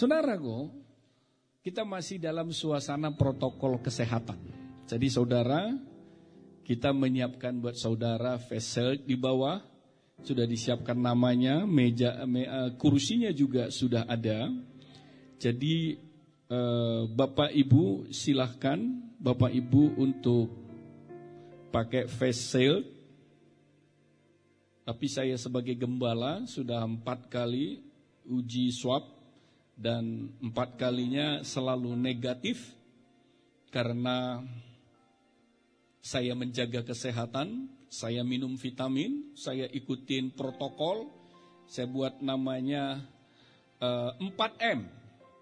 Saudaraku, kita masih dalam suasana protokol kesehatan. Jadi saudara, kita menyiapkan buat saudara face di bawah, sudah disiapkan namanya, meja me, uh, kursinya juga sudah ada. Jadi uh, Bapak Ibu silahkan Bapak Ibu untuk pakai face shield. Tapi saya sebagai gembala sudah empat kali uji swab dan empat kalinya selalu negatif karena saya menjaga kesehatan, saya minum vitamin, saya ikutin protokol, saya buat namanya uh, 4M.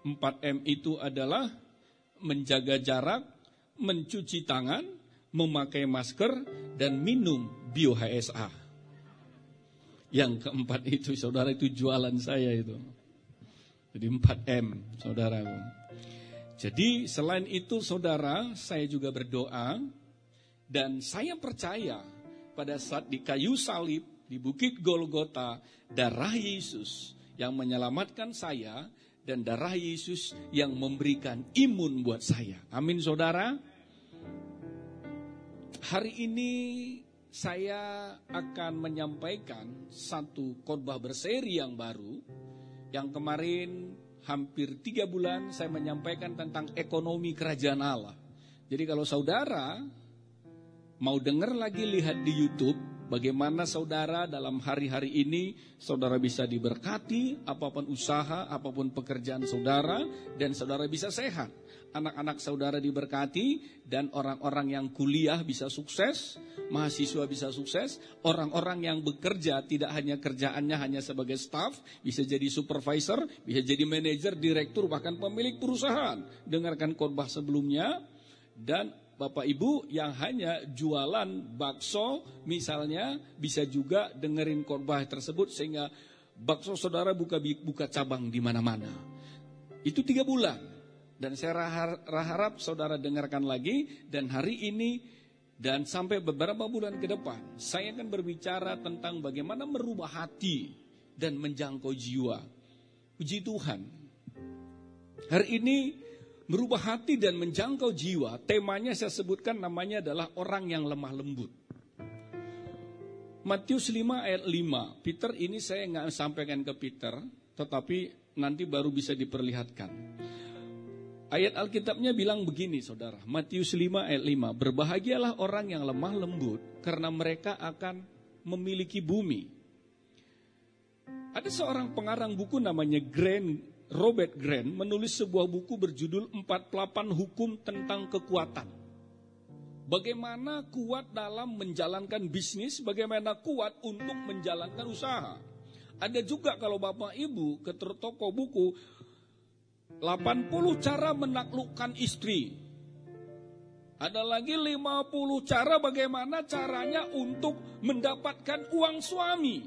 4M itu adalah menjaga jarak, mencuci tangan, memakai masker, dan minum bio HSA. Yang keempat itu, saudara itu jualan saya itu. Jadi 4M, saudara. Jadi selain itu saudara, saya juga berdoa dan saya percaya pada saat di kayu salib di Bukit Golgota darah Yesus yang menyelamatkan saya dan darah Yesus yang memberikan imun buat saya. Amin saudara. Hari ini saya akan menyampaikan satu khotbah berseri yang baru. Yang kemarin hampir tiga bulan saya menyampaikan tentang ekonomi kerajaan Allah. Jadi kalau saudara mau dengar lagi lihat di YouTube bagaimana saudara dalam hari-hari ini saudara bisa diberkati apa pun usaha, apa pun pekerjaan saudara dan saudara bisa sehat anak-anak saudara diberkati dan orang-orang yang kuliah bisa sukses, mahasiswa bisa sukses, orang-orang yang bekerja tidak hanya kerjaannya hanya sebagai staff, bisa jadi supervisor, bisa jadi manajer, direktur, bahkan pemilik perusahaan. Dengarkan khotbah sebelumnya dan Bapak Ibu yang hanya jualan bakso misalnya bisa juga dengerin khotbah tersebut sehingga bakso saudara buka buka cabang di mana-mana. Itu tiga bulan. Dan saya harap saudara dengarkan lagi dan hari ini dan sampai beberapa bulan ke depan saya akan berbicara tentang bagaimana merubah hati dan menjangkau jiwa. Puji Tuhan. Hari ini merubah hati dan menjangkau jiwa, temanya saya sebutkan namanya adalah orang yang lemah lembut. Matius 5 ayat 5. Peter ini saya nggak sampaikan ke Peter, tetapi nanti baru bisa diperlihatkan. Ayat Alkitabnya bilang begini saudara, Matius 5 ayat 5, Berbahagialah orang yang lemah lembut karena mereka akan memiliki bumi. Ada seorang pengarang buku namanya Grant, Robert Grant menulis sebuah buku berjudul 48 Hukum tentang Kekuatan. Bagaimana kuat dalam menjalankan bisnis, bagaimana kuat untuk menjalankan usaha. Ada juga kalau Bapak Ibu ke toko buku 80 cara menaklukkan istri. Ada lagi 50 cara bagaimana caranya untuk mendapatkan uang suami.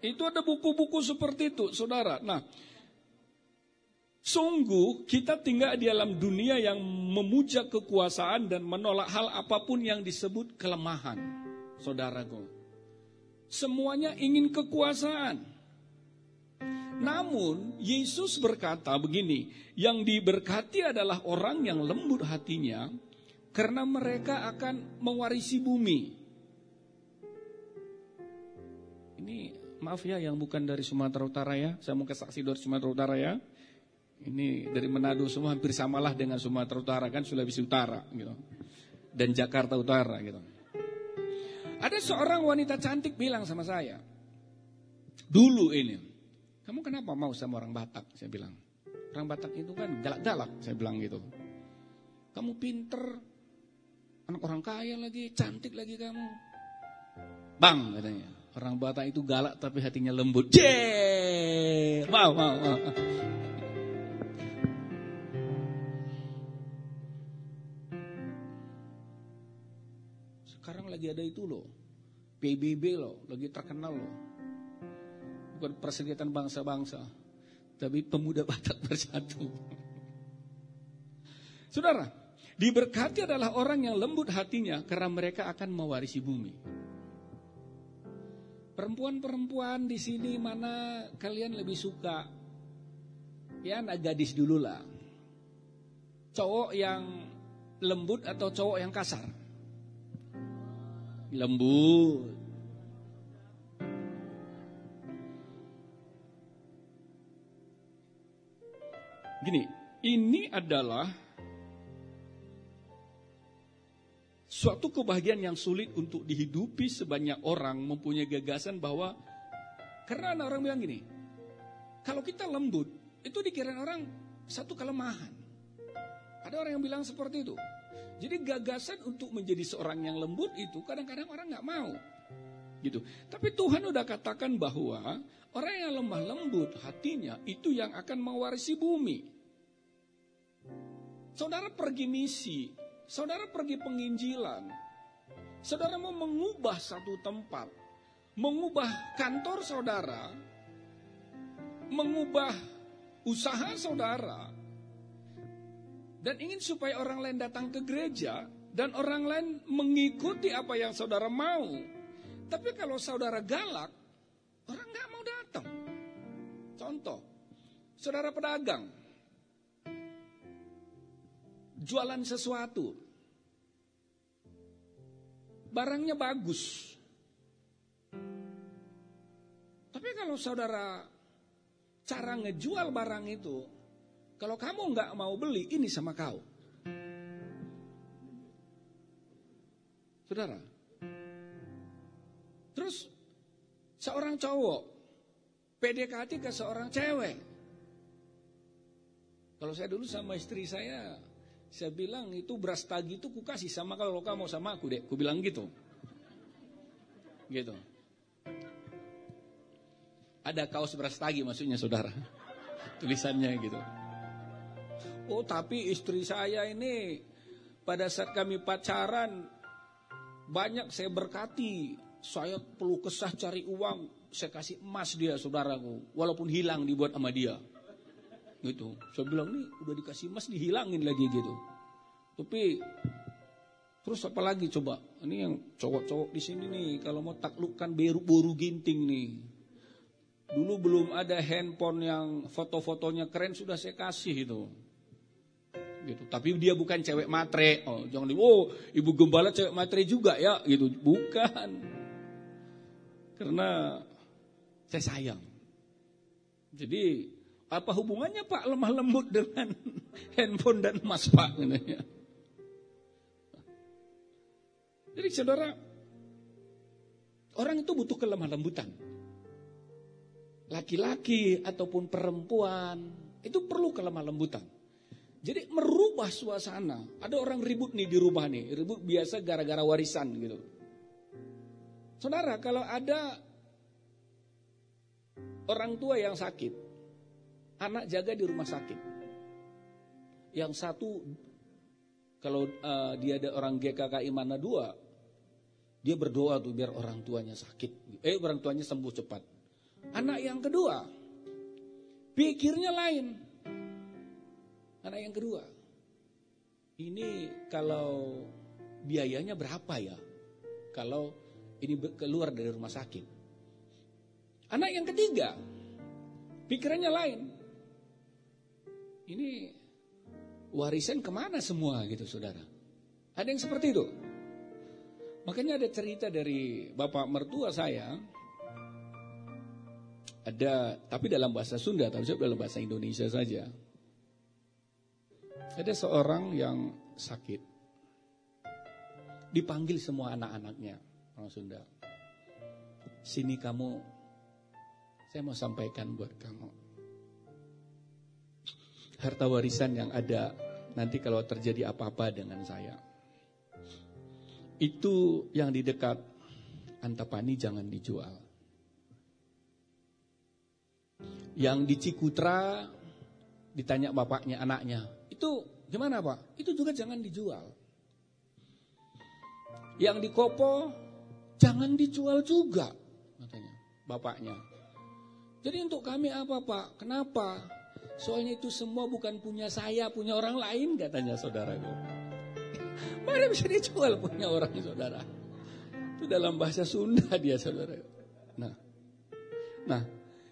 Itu ada buku-buku seperti itu, saudara. Nah, sungguh kita tinggal di dalam dunia yang memuja kekuasaan dan menolak hal apa pun yang disebut kelemahan, saudaraku. Semuanya ingin kekuasaan. Namun Yesus berkata begini, yang diberkati adalah orang yang lembut hatinya karena mereka akan mewarisi bumi. Ini maaf ya yang bukan dari Sumatera Utara ya, saya mau kesaksi dari Sumatera Utara ya. Ini dari Manado semua hampir samalah dengan Sumatera Utara kan Sulawesi Utara gitu. Dan Jakarta Utara gitu. Ada seorang wanita cantik bilang sama saya. Dulu ini, kamu kenapa mau sama orang Batak? Saya bilang. Orang Batak itu kan galak-galak, saya bilang gitu. Kamu pinter, anak orang kaya lagi, cantik lagi kamu. Bang katanya, orang Batak itu galak tapi hatinya lembut. Jee, mau, mau, mau. Sekarang lagi ada itu loh, PBB loh, lagi terkenal loh bukan perserikatan bangsa-bangsa, tapi pemuda Batak bersatu. Saudara, diberkati adalah orang yang lembut hatinya karena mereka akan mewarisi bumi. Perempuan-perempuan di sini mana kalian lebih suka Ya anak gadis dulu lah. Cowok yang lembut atau cowok yang kasar? Lembut. Gini, ini adalah suatu kebahagiaan yang sulit untuk dihidupi sebanyak orang mempunyai gagasan bahwa karena orang bilang gini, kalau kita lembut itu dikira orang satu kelemahan. Ada orang yang bilang seperti itu. Jadi gagasan untuk menjadi seorang yang lembut itu kadang-kadang orang nggak mau. Gitu. Tapi Tuhan udah katakan bahwa orang yang lemah lembut hatinya itu yang akan mewarisi bumi. Saudara pergi misi, saudara pergi penginjilan, saudara mau mengubah satu tempat, mengubah kantor saudara, mengubah usaha saudara, dan ingin supaya orang lain datang ke gereja dan orang lain mengikuti apa yang saudara mau. Tapi kalau saudara galak, orang nggak mau datang. Contoh, saudara pedagang, jualan sesuatu. Barangnya bagus. Tapi kalau saudara cara ngejual barang itu, kalau kamu nggak mau beli, ini sama kau. Saudara. Terus seorang cowok PDKT ke seorang cewek. Kalau saya dulu sama istri saya, saya bilang itu beras tagi itu ku kasih sama kalau kamu sama aku deh. Ku bilang gitu. Gitu. Ada kaos beras tagi maksudnya saudara. Tulisannya gitu. Oh tapi istri saya ini pada saat kami pacaran banyak saya berkati. Saya perlu kesah cari uang. Saya kasih emas dia saudaraku. Walaupun hilang dibuat sama dia gitu. Saya bilang nih udah dikasih emas dihilangin lagi gitu. Tapi terus apa lagi coba? Ini yang cowok-cowok di sini nih kalau mau taklukkan beru boru ginting nih. Dulu belum ada handphone yang foto-fotonya keren sudah saya kasih itu. Gitu. Tapi dia bukan cewek matre. Oh, jangan di oh, ibu gembala cewek matre juga ya gitu. Bukan. Karena saya sayang. Jadi apa hubungannya Pak lemah lembut dengan handphone dan emas Pak? Jadi saudara, orang itu butuh kelemah lembutan. Laki-laki ataupun perempuan itu perlu kelemah lembutan. Jadi merubah suasana. Ada orang ribut nih di rumah nih, ribut biasa gara-gara warisan gitu. Saudara, kalau ada orang tua yang sakit, anak jaga di rumah sakit. Yang satu kalau uh, dia ada orang GKKI mana dua, dia berdoa tuh biar orang tuanya sakit, eh orang tuanya sembuh cepat. Anak yang kedua, pikirnya lain. Anak yang kedua, ini kalau biayanya berapa ya? Kalau ini keluar dari rumah sakit. Anak yang ketiga, pikirannya lain ini warisan ke mana semua gitu saudara? Ada yang seperti itu? Makanya ada cerita dari bapak mertua saya, ada tapi dalam bahasa Sunda, tapi dalam bahasa Indonesia saja. Ada seorang yang sakit, dipanggil semua anak-anaknya orang Sunda. Sini kamu, saya mau sampaikan buat kamu harta warisan yang ada nanti kalau terjadi apa-apa dengan saya. Itu yang di dekat Antapani jangan dijual. Yang di Cikutra ditanya bapaknya anaknya, itu gimana pak? Itu juga jangan dijual. Yang di Kopo jangan dijual juga, katanya bapaknya. Jadi untuk kami apa pak? Kenapa? Soalnya itu semua bukan punya saya, punya orang lain katanya saudaraku. Mana bisa dijual punya orang saudara? Itu dalam bahasa Sunda dia saudara. Nah, nah,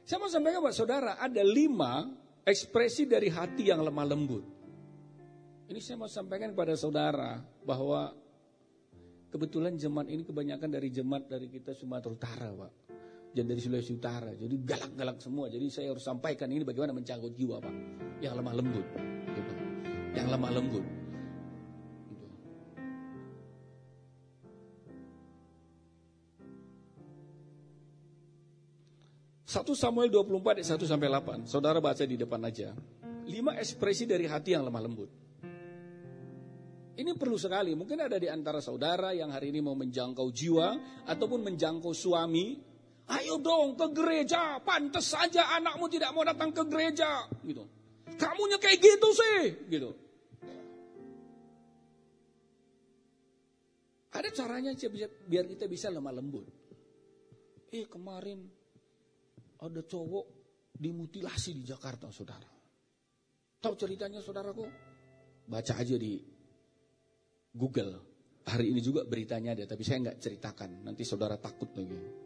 saya mau sampaikan buat saudara ada lima ekspresi dari hati yang lemah lembut. Ini saya mau sampaikan kepada saudara bahwa kebetulan jemaat ini kebanyakan dari jemaat dari kita Sumatera Utara, Pak. Dan dari Sulawesi Utara. Jadi galak-galak semua. Jadi saya harus sampaikan ini bagaimana mencangkut jiwa, Pak. Yang lemah lembut. Gitu. Yang lemah lembut. Gitu. 1 Samuel 24 ayat 1 sampai 8. Saudara baca di depan aja. Lima ekspresi dari hati yang lemah lembut. Ini perlu sekali. Mungkin ada di antara saudara yang hari ini mau menjangkau jiwa ataupun menjangkau suami. Ayo dong ke gereja. Pantas saja anakmu tidak mau datang ke gereja. Gitu. Kamunya kayak gitu sih. Gitu. Ada caranya biar kita bisa lemah lembut. Eh kemarin ada cowok dimutilasi di Jakarta saudara. Tahu ceritanya saudaraku? Baca aja di Google. Hari ini juga beritanya ada, tapi saya nggak ceritakan. Nanti saudara takut lagi.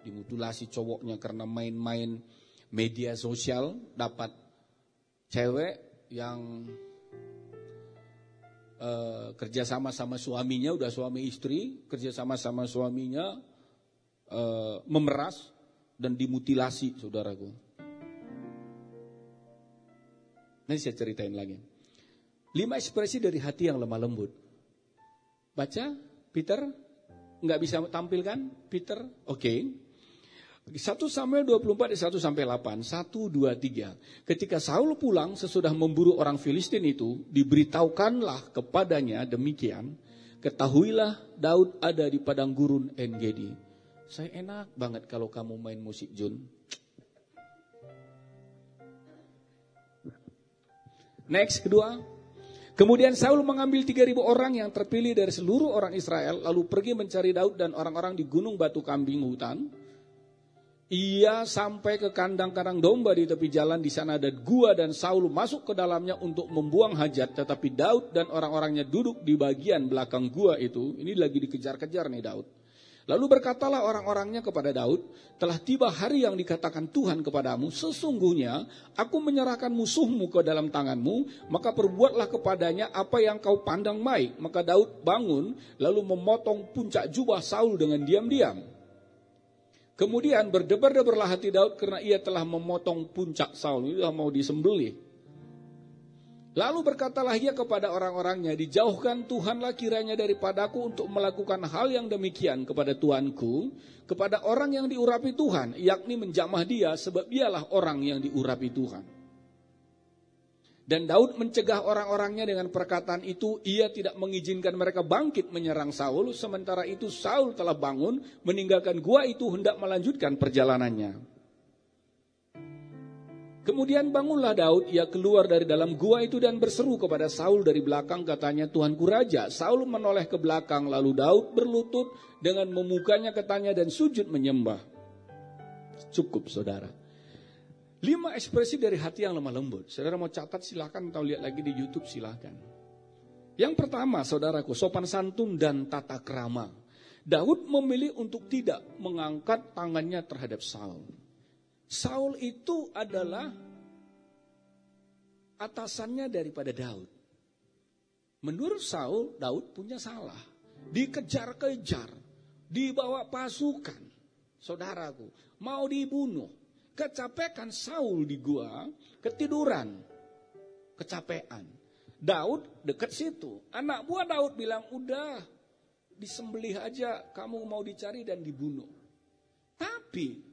Dimutilasi cowoknya karena main-main media sosial, dapat cewek yang uh, kerja sama sama suaminya, udah suami istri, kerja sama sama suaminya uh, memeras dan dimutilasi, saudaraku. Nanti saya ceritain lagi. Lima ekspresi dari hati yang lemah lembut. Baca, Peter? Nggak bisa tampilkan, Peter? Oke. Okay. 1 Samuel 24 1 sampai 8, 1 2 3. Ketika Saul pulang sesudah memburu orang Filistin itu, diberitahukanlah kepadanya demikian, ketahuilah Daud ada di padang gurun Engedi. Saya enak banget kalau kamu main musik Jun. Next kedua, Kemudian Saul mengambil 3000 orang yang terpilih dari seluruh orang Israel lalu pergi mencari Daud dan orang-orang di gunung batu kambing hutan. Ia sampai ke kandang-kandang domba di tepi jalan di sana ada gua dan Saul masuk ke dalamnya untuk membuang hajat tetapi Daud dan orang-orangnya duduk di bagian belakang gua itu. Ini lagi dikejar-kejar nih Daud. Lalu berkatalah orang-orangnya kepada Daud, telah tiba hari yang dikatakan Tuhan kepadamu, sesungguhnya aku menyerahkan musuhmu ke dalam tanganmu, maka perbuatlah kepadanya apa yang kau pandang baik. Maka Daud bangun, lalu memotong puncak jubah Saul dengan diam-diam. Kemudian berdebar-debarlah hati Daud karena ia telah memotong puncak Saul, ini mau disembelih. Lalu berkatalah ia kepada orang-orangnya, dijauhkan Tuhanlah kiranya daripadaku untuk melakukan hal yang demikian kepada Tuanku, kepada orang yang diurapi Tuhan, yakni menjamah dia sebab dialah orang yang diurapi Tuhan. Dan Daud mencegah orang-orangnya dengan perkataan itu, ia tidak mengizinkan mereka bangkit menyerang Saul, sementara itu Saul telah bangun, meninggalkan gua itu hendak melanjutkan perjalanannya. Kemudian bangunlah Daud, ia keluar dari dalam gua itu dan berseru kepada Saul dari belakang katanya, Tuanku Raja. Saul menoleh ke belakang, lalu Daud berlutut dengan memukanya ketanya dan sujud menyembah. Cukup saudara. Lima ekspresi dari hati yang lemah lembut. Saudara mau catat silahkan atau lihat lagi di Youtube silahkan. Yang pertama saudaraku, sopan santun dan tata krama. Daud memilih untuk tidak mengangkat tangannya terhadap Saul. Saul itu adalah atasannya daripada Daud. Menurut Saul, Daud punya salah. Dikejar-kejar, dibawa pasukan. Saudaraku, mau dibunuh. Kecapekan Saul di gua, ketiduran. Kecapean. Daud dekat situ. Anak buah Daud bilang, udah disembelih aja, kamu mau dicari dan dibunuh. Tapi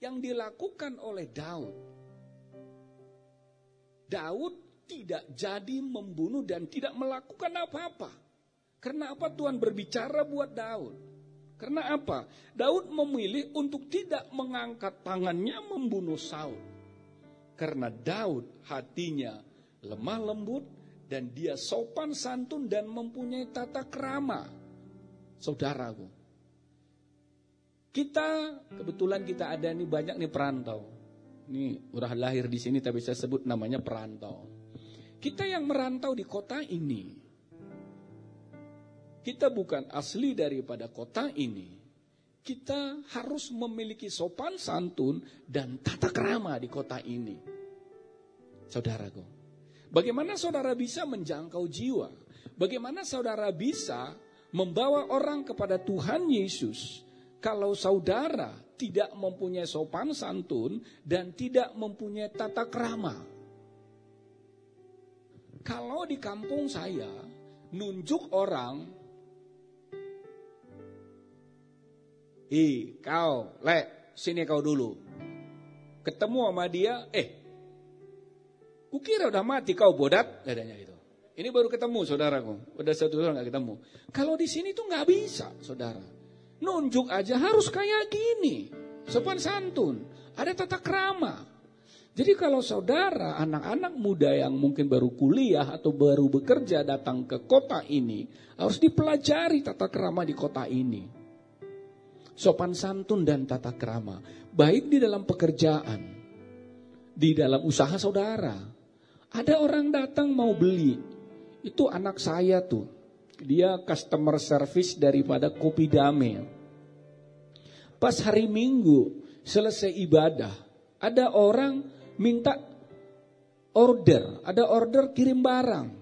yang dilakukan oleh Daud. Daud tidak jadi membunuh dan tidak melakukan apa-apa. Karena apa Tuhan berbicara buat Daud? Karena apa? Daud memilih untuk tidak mengangkat tangannya membunuh Saul. Karena Daud hatinya lemah lembut dan dia sopan santun dan mempunyai tata kerama. Saudaraku, kita kebetulan kita ada nih banyak nih perantau. Ini udah lahir di sini tapi saya sebut namanya perantau. Kita yang merantau di kota ini. Kita bukan asli daripada kota ini. Kita harus memiliki sopan santun dan tata kerama di kota ini. Saudaraku. Bagaimana saudara bisa menjangkau jiwa? Bagaimana saudara bisa membawa orang kepada Tuhan Yesus kalau saudara tidak mempunyai sopan santun dan tidak mempunyai tata krama? Kalau di kampung saya nunjuk orang, ih kau, lek, sini kau dulu. Ketemu sama dia, eh Kukira udah mati kau bodat, katanya itu. Ini baru ketemu saudaraku, udah satu tahun nggak ketemu. Kalau di sini tuh nggak bisa, saudara. Nunjuk aja harus kayak gini, sopan santun, ada tata krama. Jadi kalau saudara, anak-anak muda yang mungkin baru kuliah atau baru bekerja datang ke kota ini, harus dipelajari tata krama di kota ini. Sopan santun dan tata krama, baik di dalam pekerjaan, di dalam usaha saudara, ada orang datang mau beli. Itu anak saya tuh. Dia customer service daripada Kopi Dame. Pas hari Minggu selesai ibadah, ada orang minta order, ada order kirim barang.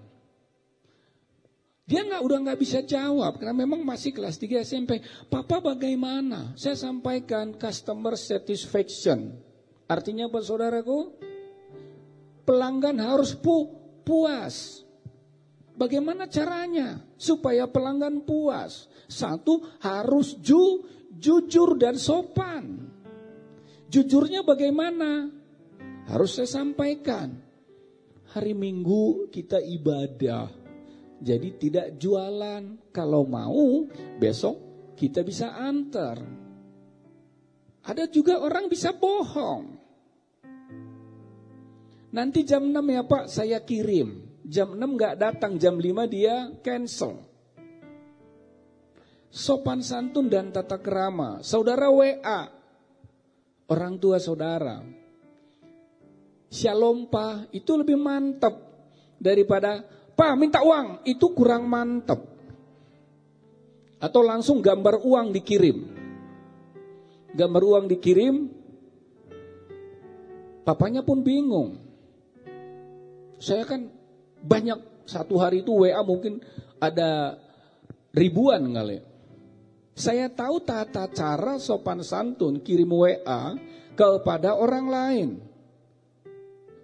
Dia nggak udah nggak bisa jawab karena memang masih kelas 3 SMP. Papa bagaimana? Saya sampaikan customer satisfaction. Artinya apa saudaraku? pelanggan harus pu puas. Bagaimana caranya supaya pelanggan puas? Satu harus ju jujur dan sopan. Jujurnya bagaimana? Harus saya sampaikan. Hari Minggu kita ibadah. Jadi tidak jualan. Kalau mau besok kita bisa antar. Ada juga orang bisa bohong. Nanti jam 6 ya Pak saya kirim. Jam 6 gak datang, jam 5 dia cancel. Sopan santun dan tata kerama. Saudara WA. Orang tua saudara. Shalom Pak, itu lebih mantap daripada Pak minta uang, itu kurang mantap. Atau langsung gambar uang dikirim. Gambar uang dikirim, papanya pun bingung. Saya kan banyak satu hari itu WA mungkin ada ribuan kali. Saya tahu tata cara sopan santun kirim WA kepada orang lain.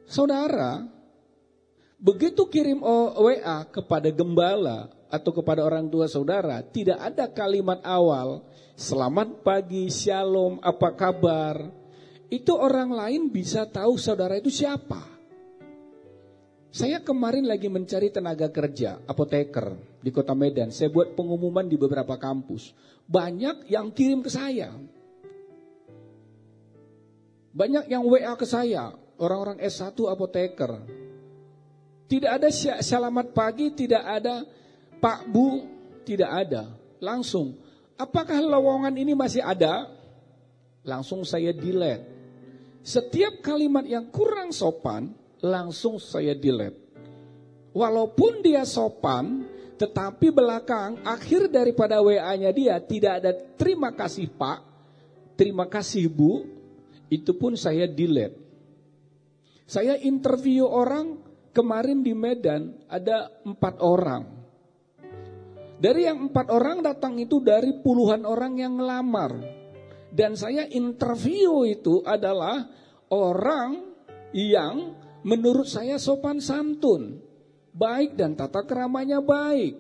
Saudara, begitu kirim WA kepada gembala atau kepada orang tua saudara, tidak ada kalimat awal, selamat pagi, shalom, apa kabar. Itu orang lain bisa tahu saudara itu siapa. Saya kemarin lagi mencari tenaga kerja, apoteker di kota Medan. Saya buat pengumuman di beberapa kampus. Banyak yang kirim ke saya. Banyak yang WA ke saya, orang-orang S1 apoteker. Tidak ada selamat pagi, tidak ada Pak Bu, tidak ada. Langsung, apakah lowongan ini masih ada? Langsung saya delete. Setiap kalimat yang kurang sopan, langsung saya delete. Walaupun dia sopan, tetapi belakang akhir daripada WA-nya dia tidak ada terima kasih Pak, terima kasih Bu, itu pun saya delete. Saya interview orang kemarin di Medan ada empat orang. Dari yang empat orang datang itu dari puluhan orang yang ngelamar. Dan saya interview itu adalah orang yang menurut saya sopan santun, baik dan tata keramanya baik.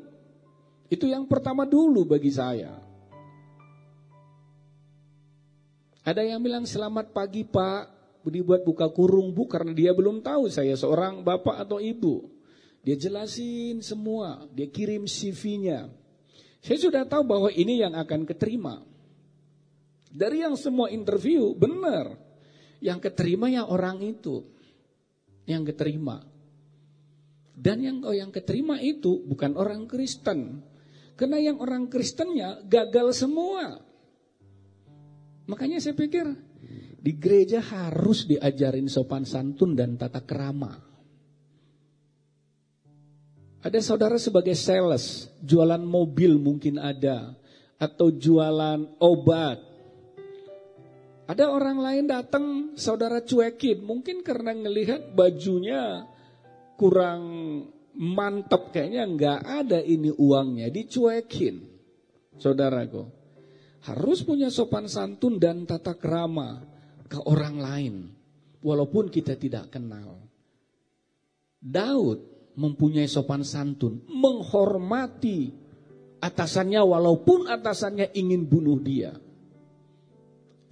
Itu yang pertama dulu bagi saya. Ada yang bilang selamat pagi pak, dibuat buka kurung bu karena dia belum tahu saya seorang bapak atau ibu. Dia jelasin semua, dia kirim CV-nya. Saya sudah tahu bahwa ini yang akan keterima. Dari yang semua interview, benar. Yang keterima ya orang itu yang keterima. Dan yang oh yang keterima itu bukan orang Kristen. Karena yang orang Kristennya gagal semua. Makanya saya pikir di gereja harus diajarin sopan santun dan tata kerama. Ada saudara sebagai sales, jualan mobil mungkin ada, atau jualan obat. Ada orang lain datang, saudara cuekin. Mungkin karena ngelihat bajunya kurang mantap kayaknya nggak ada ini uangnya, dicuekin. Saudaraku, harus punya sopan santun dan tata kerama ke orang lain, walaupun kita tidak kenal. Daud mempunyai sopan santun, menghormati atasannya walaupun atasannya ingin bunuh dia.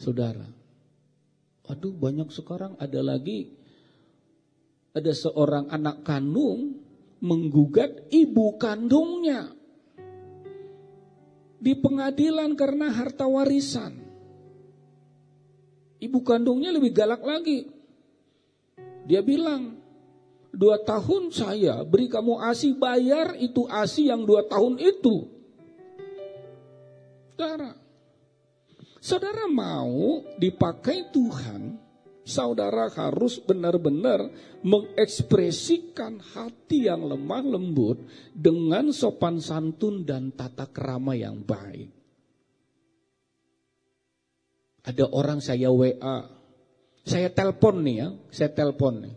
Saudara, aduh banyak sekarang ada lagi ada seorang anak kandung menggugat ibu kandungnya di pengadilan karena harta warisan. Ibu kandungnya lebih galak lagi. Dia bilang, dua tahun saya beri kamu asi bayar itu asi yang dua tahun itu. Saudara, saudara mau dipakai Tuhan saudara harus benar-benar mengekspresikan hati yang lemah lembut dengan sopan santun dan tata kerama yang baik. Ada orang saya WA, saya telepon nih ya, saya telepon nih.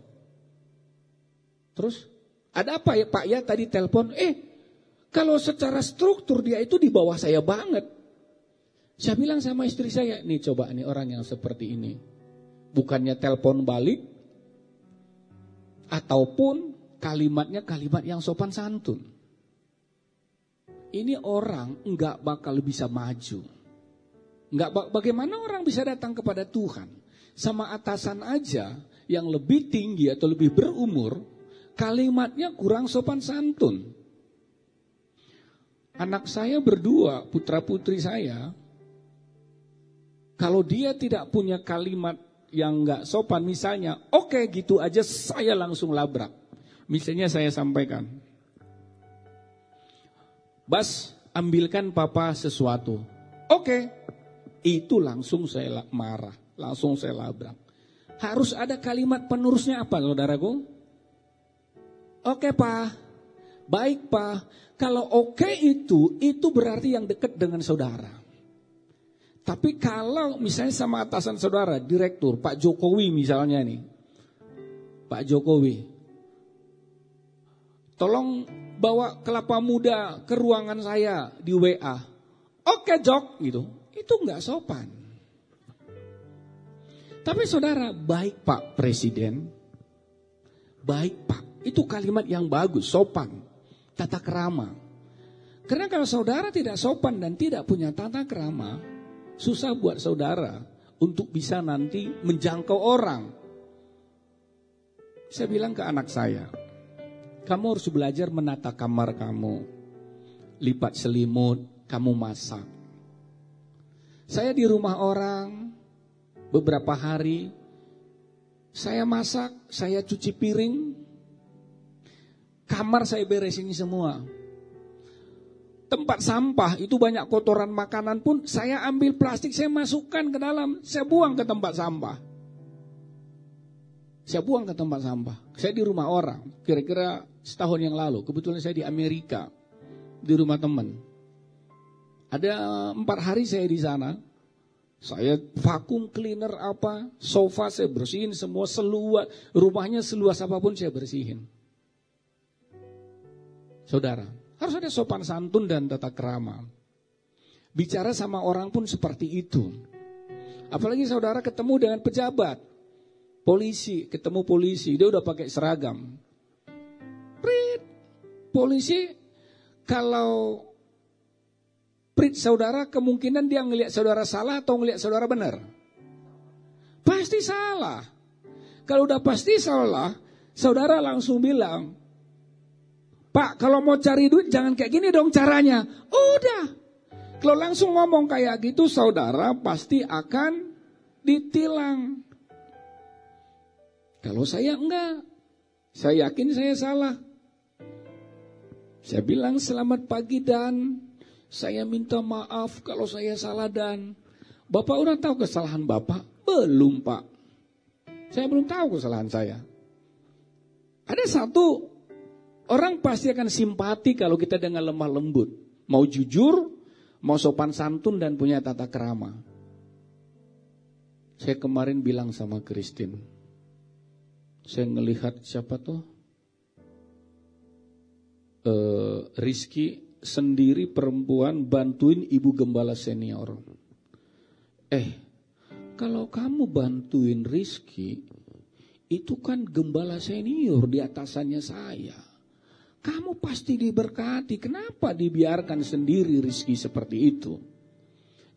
Terus ada apa ya Pak ya tadi telepon? Eh, kalau secara struktur dia itu di bawah saya banget. Saya bilang sama istri saya, nih coba nih orang yang seperti ini bukannya telepon balik ataupun kalimatnya kalimat yang sopan santun. Ini orang enggak bakal bisa maju. Enggak bagaimana orang bisa datang kepada Tuhan sama atasan aja yang lebih tinggi atau lebih berumur, kalimatnya kurang sopan santun. Anak saya berdua, putra putri saya, kalau dia tidak punya kalimat yang nggak sopan misalnya, oke okay, gitu aja saya langsung labrak. Misalnya saya sampaikan, Bas ambilkan papa sesuatu. Oke, okay. Itu langsung saya marah, langsung saya labrak. Harus ada kalimat penerusnya apa saudaraku? Oke okay, pak, baik pak. Kalau oke okay itu, itu berarti yang dekat dengan saudara. Tapi kalau misalnya sama atasan saudara, direktur, Pak Jokowi misalnya nih. Pak Jokowi. Tolong bawa kelapa muda ke ruangan saya di WA. Oke Jok, gitu. Itu nggak sopan. Tapi saudara, baik Pak Presiden. Baik Pak, itu kalimat yang bagus, sopan. Tata kerama. Karena kalau saudara tidak sopan dan tidak punya tata kerama, Susah buat saudara untuk bisa nanti menjangkau orang. Saya bilang ke anak saya, kamu harus belajar menata kamar kamu. Lipat selimut, kamu masak. Saya di rumah orang beberapa hari, saya masak, saya cuci piring, kamar saya beresin semua. Tempat sampah itu banyak kotoran makanan pun saya ambil plastik saya masukkan ke dalam saya buang ke tempat sampah. Saya buang ke tempat sampah. Saya di rumah orang kira-kira setahun yang lalu kebetulan saya di Amerika di rumah teman ada empat hari saya di sana saya vakum cleaner apa sofa saya bersihin semua seluas rumahnya seluas apa pun saya bersihin saudara harus ada sopan santun dan tata kerama. Bicara sama orang pun seperti itu. Apalagi saudara ketemu dengan pejabat, polisi, ketemu polisi, dia udah pakai seragam. Prit, polisi kalau prit saudara kemungkinan dia ngelihat saudara salah atau ngelihat saudara benar? Pasti salah. Kalau udah pasti salah, saudara langsung bilang, Pak, kalau mau cari duit jangan kayak gini dong caranya. Udah. Kalau langsung ngomong kayak gitu, saudara pasti akan ditilang. Kalau saya enggak, saya yakin saya salah. Saya bilang selamat pagi dan saya minta maaf kalau saya salah dan Bapak udah tahu kesalahan Bapak? Belum Pak. Saya belum tahu kesalahan saya. Ada satu Orang pasti akan simpati kalau kita dengan lemah lembut. Mau jujur, mau sopan santun dan punya tata kerama. Saya kemarin bilang sama Christine, saya ngelihat siapa tuh? Uh, Rizky sendiri perempuan bantuin ibu gembala senior. Eh, kalau kamu bantuin Rizky, itu kan gembala senior di atasannya saya. Kamu pasti diberkati. Kenapa dibiarkan sendiri Rizky seperti itu?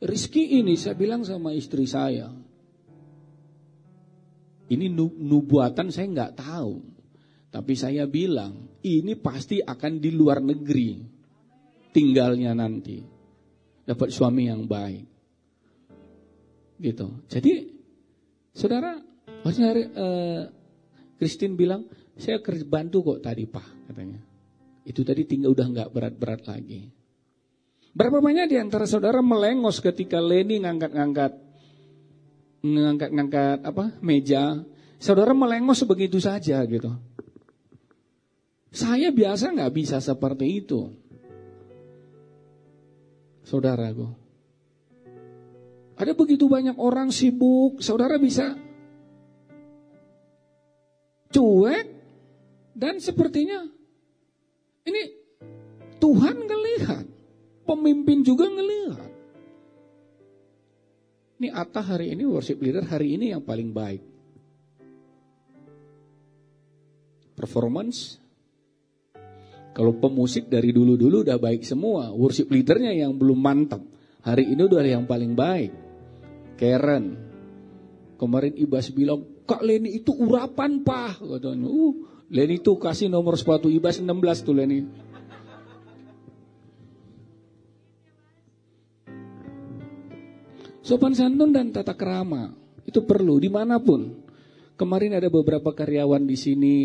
Rizky ini saya bilang sama istri saya. Ini nubuatan saya nggak tahu. Tapi saya bilang, ini pasti akan di luar negeri tinggalnya nanti. Dapat suami yang baik. Gitu. Jadi, saudara, maksudnya uh, Christine bilang, saya kerja bantu kok tadi pak, katanya. Itu tadi tinggal udah nggak berat-berat lagi. Berapa banyak di antara saudara melengos ketika Leni ngangkat-ngangkat ngangkat-ngangkat apa meja, saudara melengos begitu saja gitu. Saya biasa nggak bisa seperti itu, saudaraku. Ada begitu banyak orang sibuk, saudara bisa cuek dan sepertinya ini Tuhan ngelihat, pemimpin juga ngelihat. Ini Atta hari ini worship leader hari ini yang paling baik. Performance kalau pemusik dari dulu-dulu udah baik semua, worship leadernya yang belum mantap. Hari ini udah yang paling baik. Karen. Kemarin Ibas bilang, Kak Leni itu urapan pak. Katanya, uh, Leni itu kasih nomor sepatu Ibas 16 tuh Leni. Sopan santun dan tata kerama itu perlu di mana pun. Kemarin ada beberapa karyawan di sini,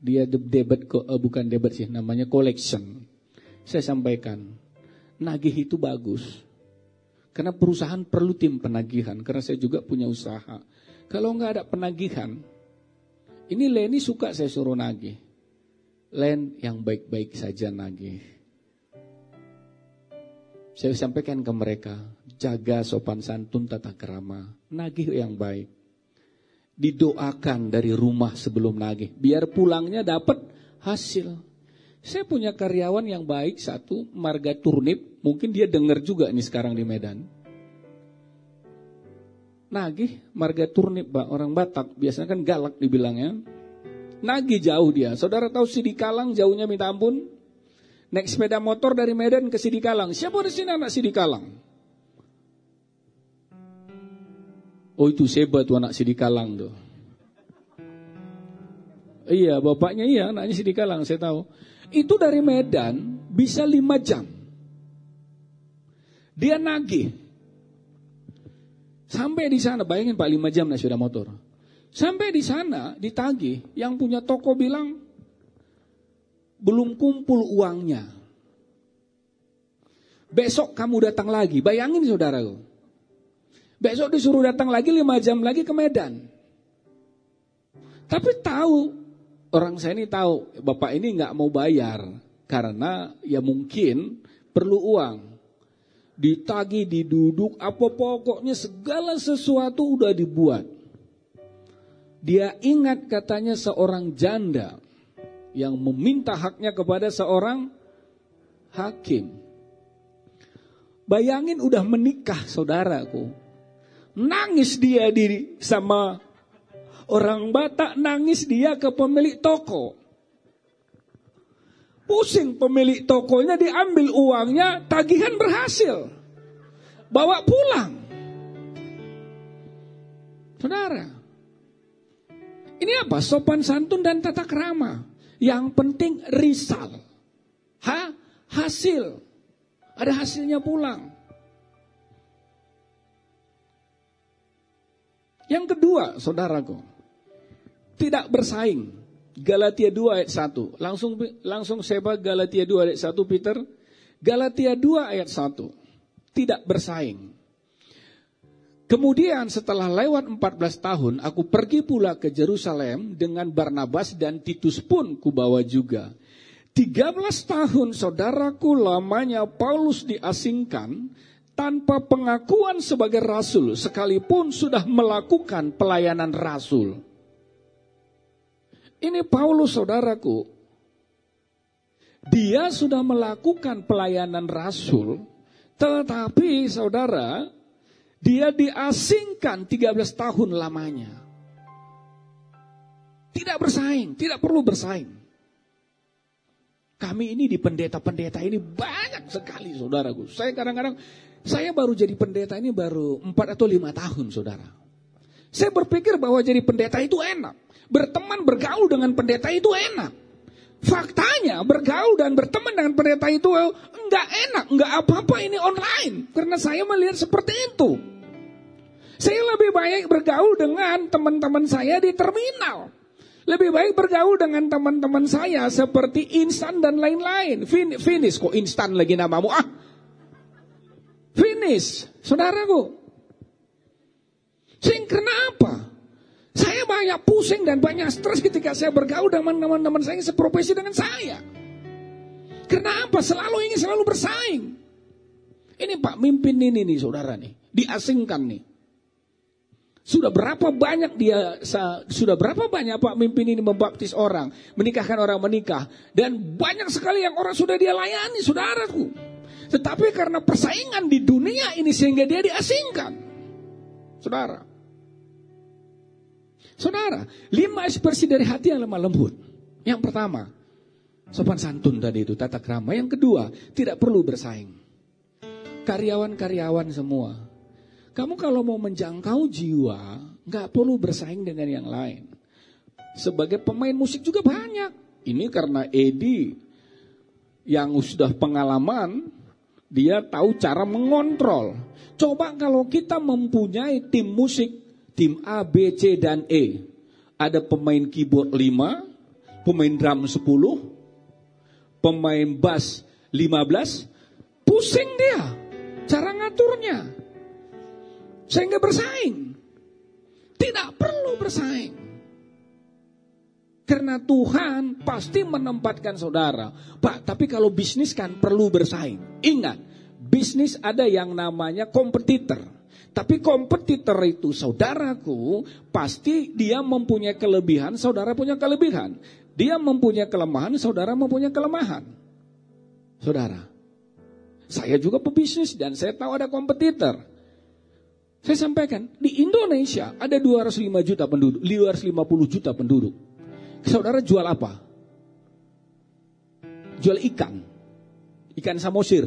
dia debat uh, bukan debat sih, namanya collection. Saya sampaikan, nagih itu bagus. Karena perusahaan perlu tim penagihan, karena saya juga punya usaha. Kalau nggak ada penagihan, ini Leni suka saya suruh nagih. Len yang baik-baik saja nagih. Saya sampaikan ke mereka, jaga sopan santun tata kerama, nagih yang baik. Didoakan dari rumah sebelum nagih, biar pulangnya dapat hasil. Saya punya karyawan yang baik satu, Marga Turnip, mungkin dia dengar juga nih sekarang di Medan. Nagih, Marga Turnip, orang Batak, biasanya kan galak dibilangnya. Nagih jauh dia. Saudara tahu Sidikalang jauhnya minta ampun? Naik sepeda motor dari Medan ke Sidikalang. Siapa di sini anak Sidikalang? Oh itu Seba tuh anak Sidikalang tuh. Iya, bapaknya iya, anaknya Sidikalang, saya tahu. Itu dari Medan bisa lima jam. Dia nagih. Sampai di sana, bayangin Pak lima jam naik sepeda motor. Sampai di sana ditagih, yang punya toko bilang belum kumpul uangnya. Besok kamu datang lagi, bayangin saudaraku. Besok disuruh datang lagi lima jam lagi ke Medan. Tapi tahu, orang saya ini tahu, bapak ini nggak mau bayar. Karena ya mungkin perlu uang. Ditagi, diduduk, apa pokoknya segala sesuatu udah dibuat. Dia ingat katanya seorang janda yang meminta haknya kepada seorang hakim. Bayangin udah menikah saudaraku. Nangis dia diri sama orang Batak, nangis dia ke pemilik toko. Pusing pemilik tokonya diambil uangnya, tagihan berhasil. Bawa pulang. Saudara, ini apa? Sopan santun dan tata kerama. Yang penting risal. Ha? Hasil. Ada hasilnya pulang. Yang kedua, saudaraku. Tidak bersaing. Galatia 2 ayat 1. Langsung langsung sepak Galatia 2 ayat 1 Peter. Galatia 2 ayat 1. Tidak bersaing. Kemudian setelah lewat 14 tahun, aku pergi pula ke Jerusalem dengan Barnabas dan Titus pun kubawa juga. 13 tahun saudaraku lamanya Paulus diasingkan, tanpa pengakuan sebagai rasul sekalipun sudah melakukan pelayanan rasul. Ini Paulus saudaraku. Dia sudah melakukan pelayanan rasul, tetapi saudara, dia diasingkan 13 tahun lamanya. Tidak bersaing, tidak perlu bersaing. Kami ini di pendeta-pendeta ini banyak sekali saudaraku. Saya kadang-kadang, saya baru jadi pendeta ini baru 4 atau 5 tahun saudara. Saya berpikir bahwa jadi pendeta itu enak. Berteman, bergaul dengan pendeta itu enak. Faktanya bergaul dan berteman dengan pendeta itu enggak enak, enggak apa-apa ini online. Karena saya melihat seperti itu. Saya lebih baik bergaul dengan teman-teman saya di terminal. Lebih baik bergaul dengan teman-teman saya seperti instan dan lain-lain. Fin finish kok instan lagi namamu ah. Finish, saudaraku. Sing kenapa? Saya banyak pusing dan banyak stres ketika saya bergaul dengan teman-teman saya yang seprofesi dengan saya. Kenapa? Selalu ingin selalu bersaing. Ini Pak mimpin ini nih saudara nih. Diasingkan nih. Sudah berapa banyak dia sudah berapa banyak Pak mimpin ini membaptis orang, menikahkan orang menikah dan banyak sekali yang orang sudah dia layani saudaraku. Tetapi karena persaingan di dunia ini sehingga dia diasingkan. Saudara. Saudara, lima ekspresi dari hati yang lemah lembut. Yang pertama, sopan santun tadi itu, tata krama. Yang kedua, tidak perlu bersaing. Karyawan-karyawan semua. Kamu kalau mau menjangkau jiwa, nggak perlu bersaing dengan yang lain. Sebagai pemain musik juga banyak. Ini karena Edi yang sudah pengalaman, dia tahu cara mengontrol. Coba kalau kita mempunyai tim musik tim A, B, C, dan E. Ada pemain keyboard 5, pemain drum 10, pemain bass 15, pusing dia cara ngaturnya. Sehingga bersaing. Tidak perlu bersaing. Karena Tuhan pasti menempatkan saudara. Pak, tapi kalau bisnis kan perlu bersaing. Ingat, bisnis ada yang namanya kompetitor. Tapi kompetitor itu saudaraku, pasti dia mempunyai kelebihan, saudara punya kelebihan. Dia mempunyai kelemahan, saudara mempunyai kelemahan. Saudara, saya juga pebisnis dan saya tahu ada kompetitor. Saya sampaikan, di Indonesia ada 205 juta penduduk, 250 juta penduduk. Saudara jual apa? Jual ikan. Ikan samosir.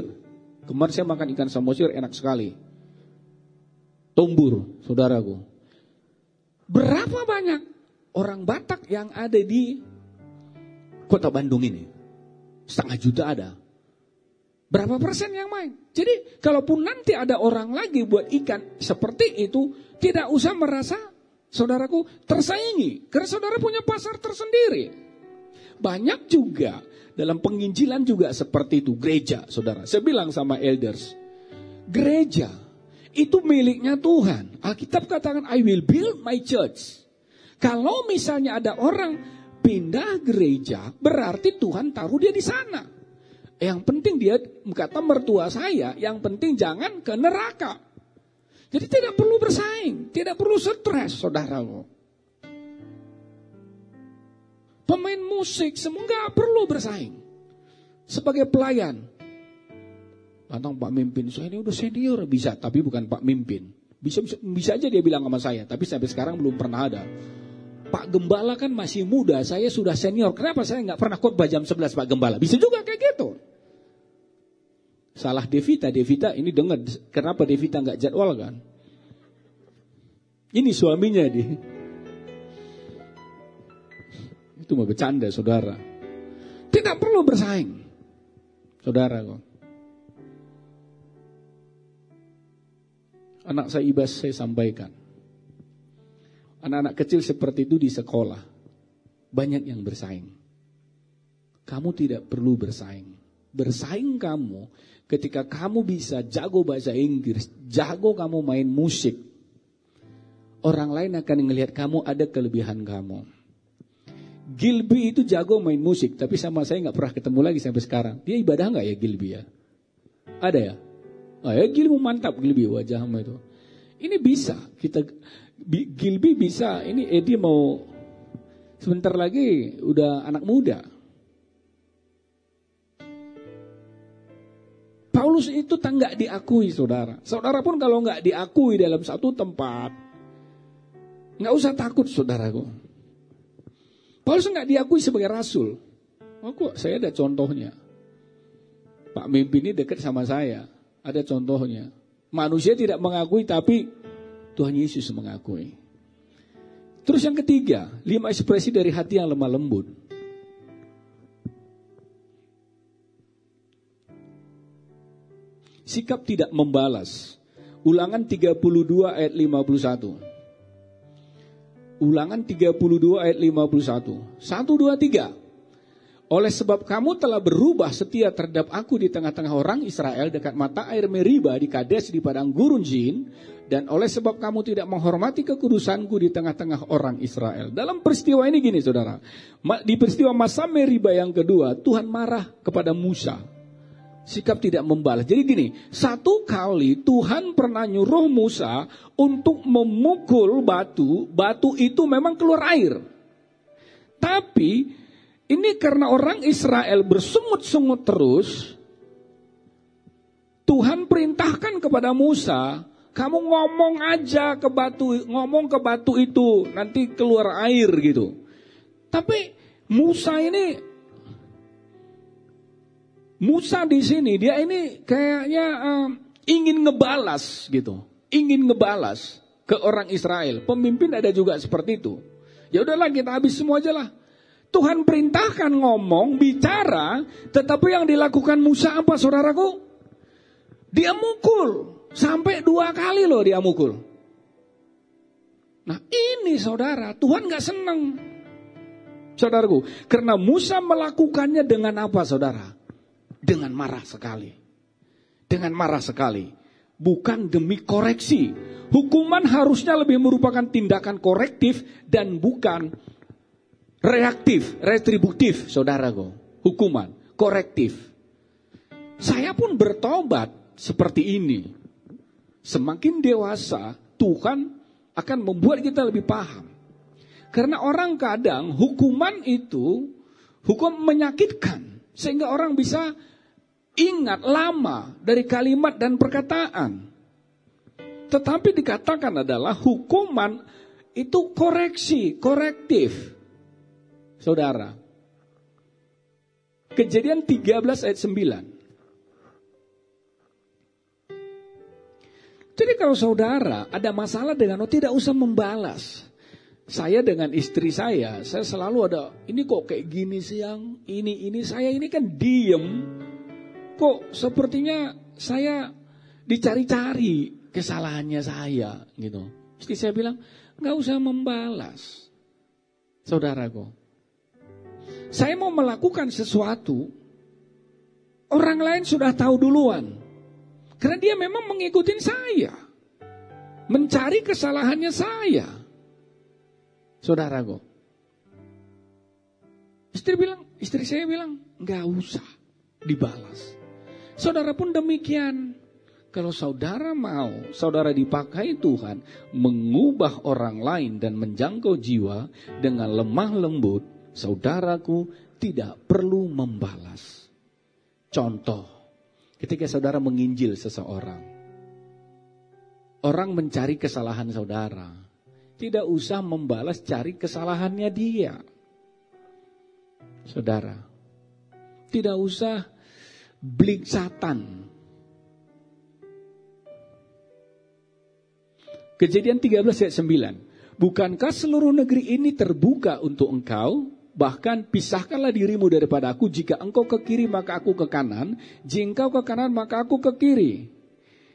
Kemarin saya makan ikan samosir enak sekali. Tombur, saudaraku. Berapa banyak orang Batak yang ada di kota Bandung ini? Setengah juta ada. Berapa persen yang main? Jadi kalaupun nanti ada orang lagi buat ikan seperti itu, tidak usah merasa saudaraku tersaingi. Karena saudara punya pasar tersendiri. Banyak juga dalam penginjilan juga seperti itu. Gereja, saudara. Saya bilang sama elders. Gereja itu miliknya Tuhan. Alkitab katakan I will build my church. Kalau misalnya ada orang pindah gereja, berarti Tuhan taruh dia di sana. Yang penting dia kata mertua saya, yang penting jangan ke neraka. Jadi tidak perlu bersaing, tidak perlu stres, saudaraku. Pemain musik semua nggak perlu bersaing. Sebagai pelayan, Tantang Pak Mimpin, saya ini udah senior bisa, tapi bukan Pak Mimpin. Bisa, bisa, bisa aja dia bilang sama saya, tapi sampai sekarang belum pernah ada. Pak Gembala kan masih muda, saya sudah senior. Kenapa saya nggak pernah khotbah jam 11 Pak Gembala? Bisa juga kayak gitu. Salah Devita, Devita ini dengar kenapa Devita nggak jadwal kan? Ini suaminya di. Itu mau bercanda saudara. Tidak perlu bersaing. Saudara kok. anak saya ibas saya sampaikan. Anak-anak kecil seperti itu di sekolah. Banyak yang bersaing. Kamu tidak perlu bersaing. Bersaing kamu ketika kamu bisa jago bahasa Inggris, jago kamu main musik. Orang lain akan melihat kamu ada kelebihan kamu. Gilby itu jago main musik, tapi sama saya nggak pernah ketemu lagi sampai sekarang. Dia ibadah nggak ya Gilby ya? Ada ya? Ah, ya Gilby mantap Gilby wajahmu itu. Ini bisa kita Gilby bisa. Ini Edi mau sebentar lagi udah anak muda. Paulus itu tak nggak diakui saudara. Saudara pun kalau nggak diakui dalam satu tempat, nggak usah takut saudaraku. Paulus nggak diakui sebagai rasul. Oh, kok saya ada contohnya. Pak Mimpi ini dekat sama saya. Ada contohnya. Manusia tidak mengakui tapi Tuhan Yesus mengakui. Terus yang ketiga, lima ekspresi dari hati yang lemah lembut. Sikap tidak membalas. Ulangan 32 ayat 51. Ulangan 32 ayat 51. 1, 2, 3. Oleh sebab kamu telah berubah setia terhadap aku di tengah-tengah orang Israel dekat mata air Meriba di Kades di padang gurun Jin. Dan oleh sebab kamu tidak menghormati kekudusanku di tengah-tengah orang Israel. Dalam peristiwa ini gini saudara. Di peristiwa masa Meriba yang kedua Tuhan marah kepada Musa. Sikap tidak membalas. Jadi gini, satu kali Tuhan pernah nyuruh Musa untuk memukul batu. Batu itu memang keluar air. Tapi ini karena orang Israel bersungut-sungut terus. Tuhan perintahkan kepada Musa, kamu ngomong aja ke batu, ngomong ke batu itu, nanti keluar air gitu. Tapi Musa ini, Musa di sini dia ini kayaknya uh, ingin ngebalas gitu, ingin ngebalas ke orang Israel. Pemimpin ada juga seperti itu. Ya udahlah kita habis semua aja lah. Tuhan perintahkan ngomong, bicara, tetapi yang dilakukan Musa apa saudaraku? Dia mukul. Sampai dua kali loh dia mukul. Nah ini saudara, Tuhan gak senang. Saudaraku, karena Musa melakukannya dengan apa saudara? Dengan marah sekali. Dengan marah sekali. Bukan demi koreksi. Hukuman harusnya lebih merupakan tindakan korektif dan bukan reaktif, retributif, saudaraku. Hukuman, korektif. Saya pun bertobat seperti ini. Semakin dewasa, Tuhan akan membuat kita lebih paham. Karena orang kadang hukuman itu hukum menyakitkan. Sehingga orang bisa ingat lama dari kalimat dan perkataan. Tetapi dikatakan adalah hukuman itu koreksi, korektif saudara. Kejadian 13 ayat 9. Jadi kalau saudara ada masalah dengan oh tidak usah membalas. Saya dengan istri saya, saya selalu ada, ini kok kayak gini siang, ini, ini, saya ini kan diem. Kok sepertinya saya dicari-cari kesalahannya saya gitu. Istri saya bilang, nggak usah membalas. Saudaraku, saya mau melakukan sesuatu, orang lain sudah tahu duluan. Karena dia memang mengikuti saya. Mencari kesalahannya saya. Saudaraku. Istri bilang, istri saya bilang, nggak usah dibalas. Saudara pun demikian. Kalau saudara mau, saudara dipakai Tuhan mengubah orang lain dan menjangkau jiwa dengan lemah lembut, saudaraku tidak perlu membalas. Contoh, ketika saudara menginjil seseorang, orang mencari kesalahan saudara, tidak usah membalas cari kesalahannya dia. Saudara, tidak usah blik satan. Kejadian 13 ayat 9. Bukankah seluruh negeri ini terbuka untuk engkau? Bahkan pisahkanlah dirimu daripada aku. Jika engkau ke kiri maka aku ke kanan. Jika engkau ke kanan maka aku ke kiri.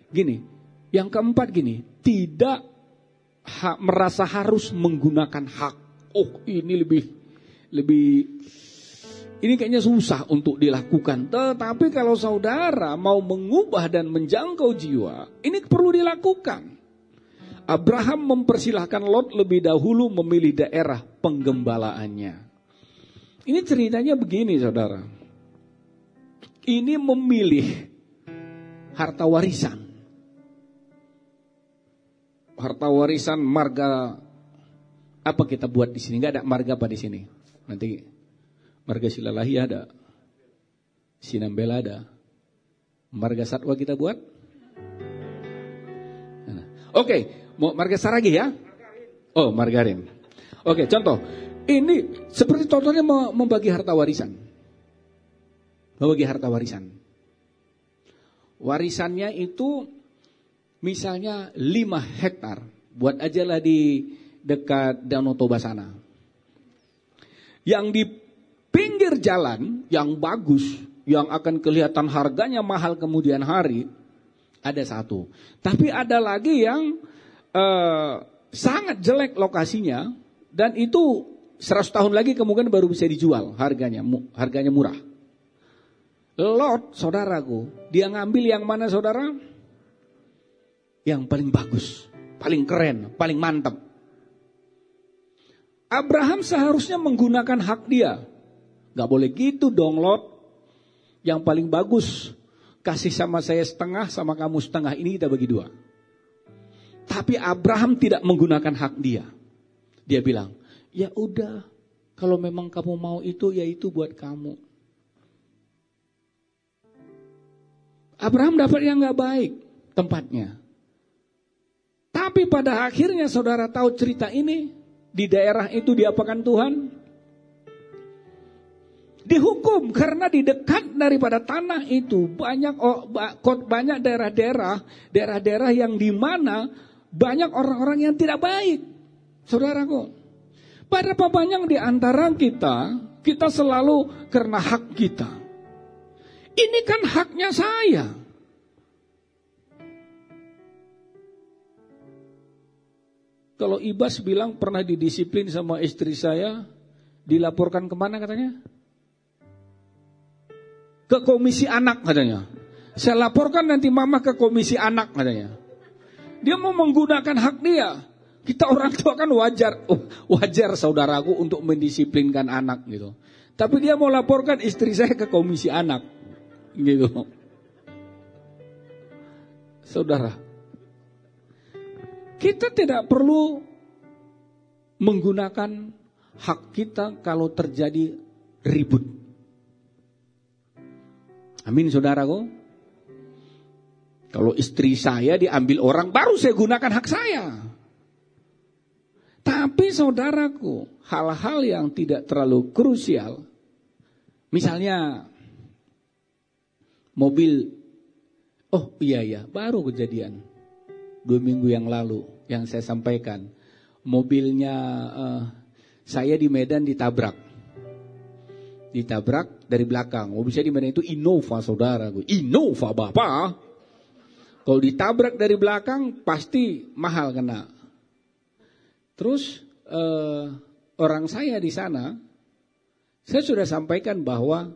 Gini, yang keempat gini. Tidak ha, merasa harus menggunakan hak. Oh ini lebih lebih ini kayaknya susah untuk dilakukan. Tetapi kalau saudara mau mengubah dan menjangkau jiwa, ini perlu dilakukan. Abraham mempersilahkan Lot lebih dahulu memilih daerah penggembalaannya. Ini ceritanya begini saudara. Ini memilih harta warisan. Harta warisan marga apa kita buat di sini? Enggak ada marga apa di sini? Nanti marga Silalahi ada. Sinambela ada. Marga Satwa kita buat? Nah. Oke, okay. mau marga Saragi ya? Oh, margarin. Oke, okay, contoh. Ini seperti contohnya membagi harta warisan. Membagi harta warisan. Warisannya itu misalnya 5 hektar. Buat aja lah di dekat Danau Toba sana. Yang di pinggir jalan yang bagus, yang akan kelihatan harganya mahal kemudian hari, ada satu. Tapi ada lagi yang uh, sangat jelek lokasinya dan itu 100 tahun lagi kemungkinan baru bisa dijual harganya harganya murah. Lot, saudaraku, dia ngambil yang mana saudara? Yang paling bagus, paling keren, paling mantap. Abraham seharusnya menggunakan hak dia. Gak boleh gitu dong Lot. Yang paling bagus, kasih sama saya setengah, sama kamu setengah. Ini kita bagi dua. Tapi Abraham tidak menggunakan hak dia. Dia bilang, ya udah, kalau memang kamu mau itu, ya itu buat kamu. Abraham dapat yang gak baik tempatnya. Tapi pada akhirnya saudara tahu cerita ini, di daerah itu diapakan Tuhan? Dihukum karena di dekat daripada tanah itu banyak banyak daerah-daerah, daerah-daerah yang di mana banyak orang-orang yang tidak baik. Saudaraku, pada banyak di antara kita, kita selalu karena hak kita. Ini kan haknya saya. Kalau Ibas bilang pernah didisiplin sama istri saya, dilaporkan ke mana katanya? Ke komisi anak katanya. Saya laporkan nanti mama ke komisi anak katanya. Dia mau menggunakan hak dia. Kita orang tua kan wajar, oh, wajar saudaraku untuk mendisiplinkan anak gitu. Tapi dia mau laporkan istri saya ke komisi anak. Gitu. Saudara, kita tidak perlu menggunakan hak kita kalau terjadi ribut. Amin saudaraku. Kalau istri saya diambil orang baru saya gunakan hak saya. Tapi saudaraku, hal-hal yang tidak terlalu krusial. Misalnya mobil. Oh iya ya, baru kejadian. Dua minggu yang lalu yang saya sampaikan. Mobilnya uh, saya di Medan ditabrak. Ditabrak dari belakang. Mobil saya di Medan itu Innova saudara. Innova bapak. Kalau ditabrak dari belakang pasti mahal kena. Terus uh, orang saya di sana, saya sudah sampaikan bahwa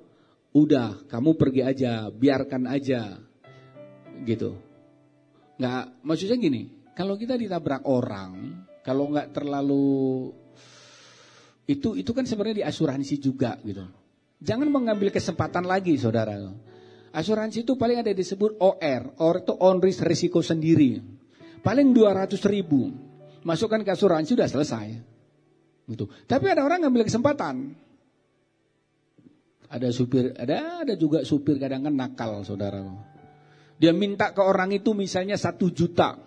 udah kamu pergi aja, biarkan aja, gitu. Nggak, maksudnya gini, kalau kita ditabrak orang, kalau nggak terlalu itu itu kan sebenarnya di asuransi juga gitu. Jangan mengambil kesempatan lagi, saudara. Asuransi itu paling ada disebut OR, OR itu on risk risiko sendiri. Paling 200 ribu, masukkan ke asuransi sudah selesai. Gitu. Tapi ada orang ngambil kesempatan, ada supir, ada ada juga supir kadang kan nakal, saudara. Dia minta ke orang itu misalnya satu juta.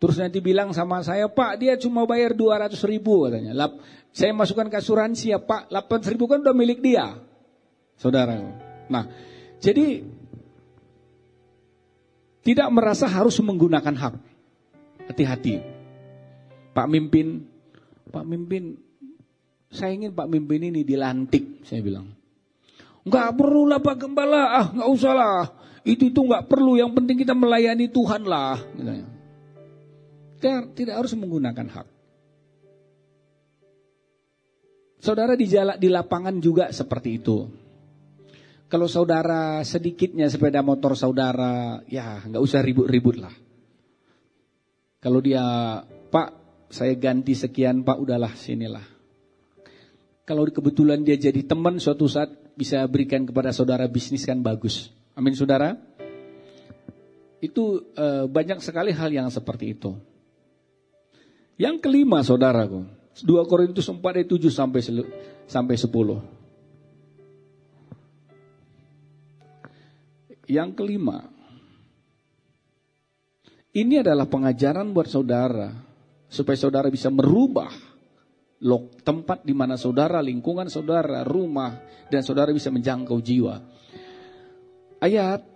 Terus nanti bilang sama saya, Pak dia cuma bayar 200 ribu katanya. Lap, saya masukkan ke asuransi ya Pak, 800 ribu kan udah milik dia. Saudara. Nah, jadi tidak merasa harus menggunakan hak. Hati-hati. Pak Mimpin, Pak Mimpin, saya ingin Pak Mimpin ini dilantik, saya bilang. Enggak perlu lah Pak Gembala, ah enggak usah lah. Itu itu enggak perlu, yang penting kita melayani Tuhan lah. Kita tidak harus menggunakan hak. Saudara di jalan di lapangan juga seperti itu. Kalau saudara sedikitnya sepeda motor saudara, ya nggak usah ribut-ribut lah. Kalau dia, Pak, saya ganti sekian, Pak, udahlah sinilah. Kalau kebetulan dia jadi teman suatu saat bisa berikan kepada saudara bisnis kan bagus. Amin saudara. itu uh, banyak sekali hal yang seperti itu. Yang kelima saudaraku, 2 Korintus 4 ayat 7 sampai sampai 10. Yang kelima, ini adalah pengajaran buat saudara supaya saudara bisa merubah tempat di mana saudara, lingkungan saudara, rumah dan saudara bisa menjangkau jiwa. Ayat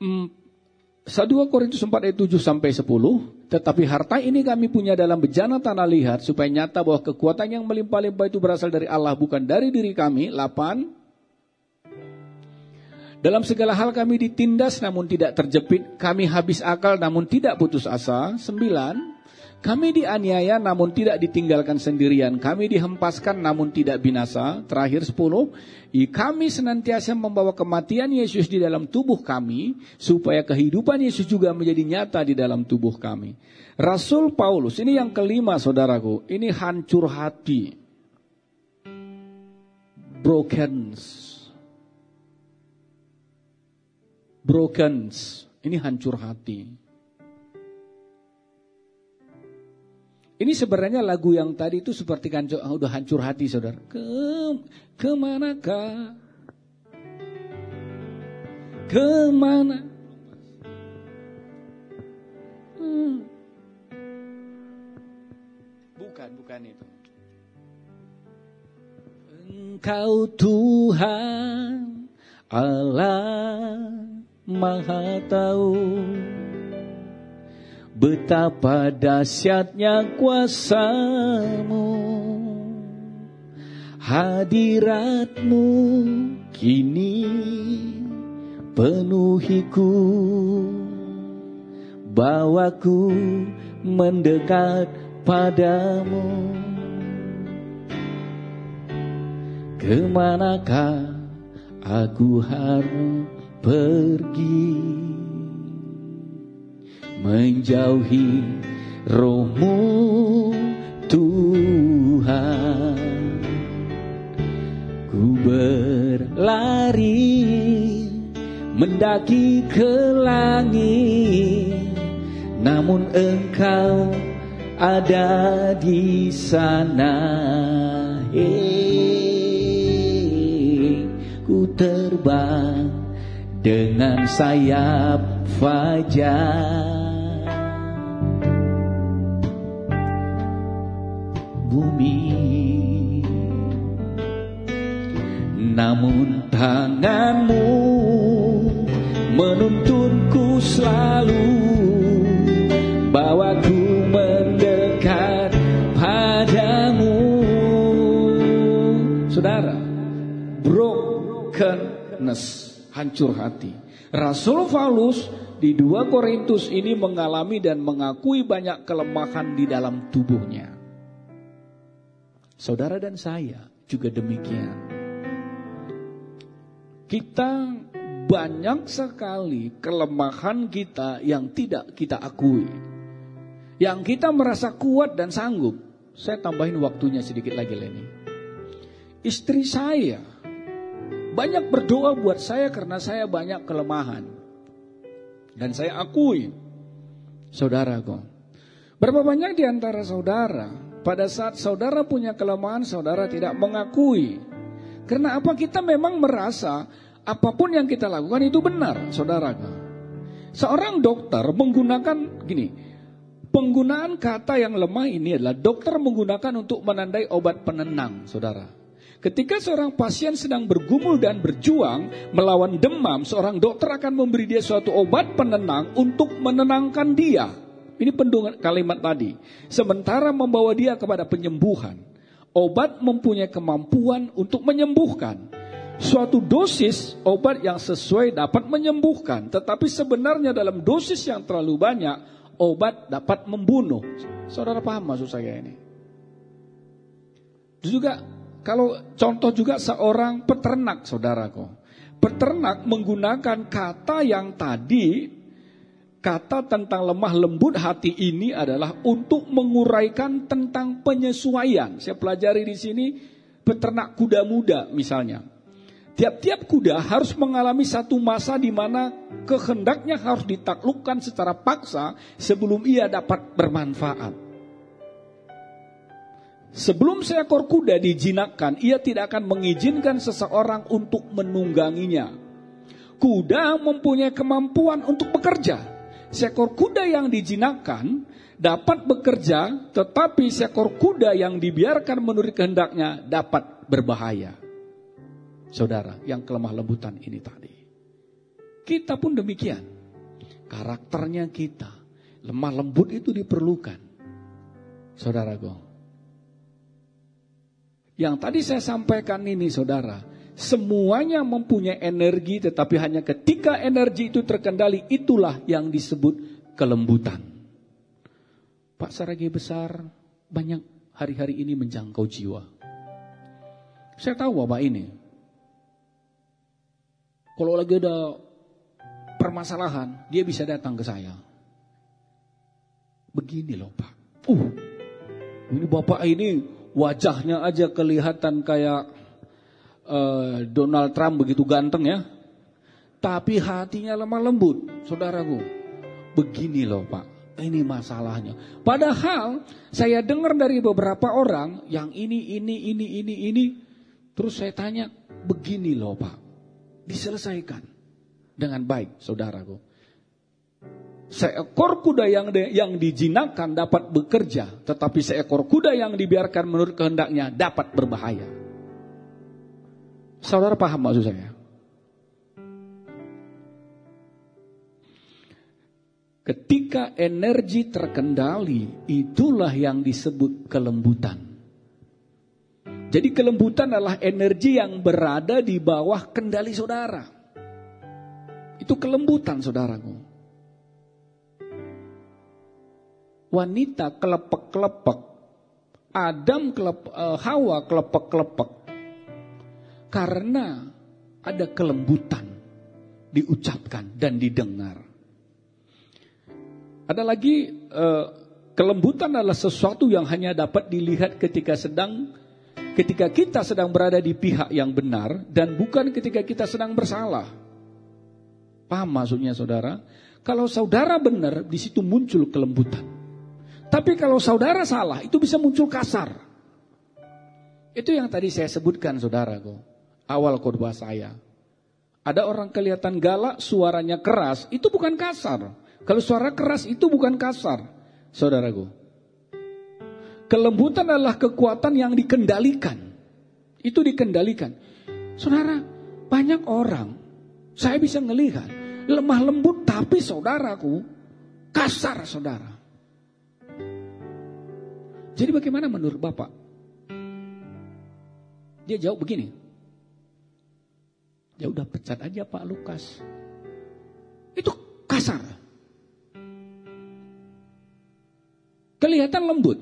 1 Korintus 4 ayat 7 sampai 10, tetapi harta ini kami punya dalam bejana tanah lihat supaya nyata bahwa kekuatan yang melimpah-limpah itu berasal dari Allah bukan dari diri kami. 8 Dalam segala hal kami ditindas namun tidak terjepit, kami habis akal namun tidak putus asa. 9 kami dianiaya namun tidak ditinggalkan sendirian. Kami dihempaskan namun tidak binasa. Terakhir sepuluh, kami senantiasa membawa kematian Yesus di dalam tubuh kami supaya kehidupan Yesus juga menjadi nyata di dalam tubuh kami. Rasul Paulus, ini yang kelima saudaraku, ini hancur hati. Brokens. Brokens, ini hancur hati. Ini sebenarnya lagu yang tadi itu seperti kan udah hancur hati saudara. Ke ke manakah? Ke mana? Hmm. Bukan, bukan itu. Engkau Tuhan Allah Maha Tahu Betapa dahsyatnya kuasamu Hadiratmu kini penuhiku Bawaku mendekat padamu. Ke manakah aku harus pergi. Menjauhi rohmu Tuhan. Ku berlari mendaki ke langit. Namun engkau ada di sana. Hey, ku terbang dengan sayap fajar bumi. Namun tanganmu menuntunku selalu Bawaku mendekat padamu. Saudara, brokenness, hancur hati Rasul Paulus di 2 Korintus ini mengalami dan mengakui banyak kelemahan di dalam tubuhnya. Saudara dan saya juga demikian. Kita banyak sekali kelemahan kita yang tidak kita akui. Yang kita merasa kuat dan sanggup. Saya tambahin waktunya sedikit lagi Leni. Istri saya banyak berdoa buat saya karena saya banyak kelemahan. Dan saya akui. Saudaraku. Berapa banyak di antara saudara pada saat saudara punya kelemahan, saudara tidak mengakui. Karena apa? Kita memang merasa apa pun yang kita lakukan itu benar, saudara. Seorang dokter menggunakan gini, penggunaan kata yang lemah ini adalah dokter menggunakan untuk menandai obat penenang, saudara. Ketika seorang pasien sedang bergumul dan berjuang melawan demam, seorang dokter akan memberi dia suatu obat penenang untuk menenangkan dia. Ini pendungan kalimat tadi. Sementara membawa dia kepada penyembuhan. Obat mempunyai kemampuan untuk menyembuhkan. Suatu dosis obat yang sesuai dapat menyembuhkan. Tetapi sebenarnya dalam dosis yang terlalu banyak, obat dapat membunuh. Saudara paham maksud saya ini? Juga kalau contoh juga seorang peternak saudaraku. Peternak menggunakan kata yang tadi kata tentang lemah lembut hati ini adalah untuk menguraikan tentang penyesuaian. Saya pelajari di sini peternak kuda muda misalnya. Tiap-tiap kuda harus mengalami satu masa di mana kehendaknya harus ditaklukkan secara paksa sebelum ia dapat bermanfaat. Sebelum seekor kuda dijinakkan, ia tidak akan mengizinkan seseorang untuk menungganginya. Kuda mempunyai kemampuan untuk bekerja. Seekor kuda yang dijinakkan dapat bekerja, tetapi seekor kuda yang dibiarkan menurut kehendaknya dapat berbahaya saudara yang kelemah lembutan ini tadi. Kita pun demikian. Karakternya kita, lemah lembut itu diperlukan. Saudaraku. Yang tadi saya sampaikan ini saudara, semuanya mempunyai energi tetapi hanya ketika energi itu terkendali itulah yang disebut kelembutan. Pak Saragi besar banyak hari-hari ini menjangkau jiwa. Saya tahu Bapak ini, kalau lagi ada permasalahan, dia bisa datang ke saya. Begini loh Pak. Uh, ini Bapak ini wajahnya aja kelihatan kayak uh, Donald Trump begitu ganteng ya. Tapi hatinya lemah lembut, saudaraku. Begini loh Pak, ini masalahnya. Padahal saya dengar dari beberapa orang yang ini, ini, ini, ini, ini. Terus saya tanya, begini loh Pak diselesaikan dengan baik, saudaraku. Seekor kuda yang de, yang dijinakan dapat bekerja, tetapi seekor kuda yang dibiarkan menurut kehendaknya dapat berbahaya. Saudara paham maksud saya? Ketika energi terkendali, itulah yang disebut kelembutan. Jadi kelembutan adalah energi yang berada di bawah kendali saudara. Itu kelembutan saudaraku. Wanita kelepek-kelepek. Adam kelep, uh, Hawa kelepek-kelepek. Karena ada kelembutan diucapkan dan didengar. Ada lagi uh, kelembutan adalah sesuatu yang hanya dapat dilihat ketika sedang ketika kita sedang berada di pihak yang benar dan bukan ketika kita sedang bersalah. Paham maksudnya saudara? Kalau saudara benar, di situ muncul kelembutan. Tapi kalau saudara salah, itu bisa muncul kasar. Itu yang tadi saya sebutkan saudaraku. Awal khotbah saya. Ada orang kelihatan galak, suaranya keras, itu bukan kasar. Kalau suara keras itu bukan kasar, saudaraku. Kelembutan adalah kekuatan yang dikendalikan. Itu dikendalikan. Saudara, banyak orang, saya bisa melihat, lemah lembut tapi saudaraku, kasar saudara. Jadi bagaimana menurut Bapak? Dia jawab begini. Ya udah pecat aja Pak Lukas. Itu kasar. Kelihatan lembut.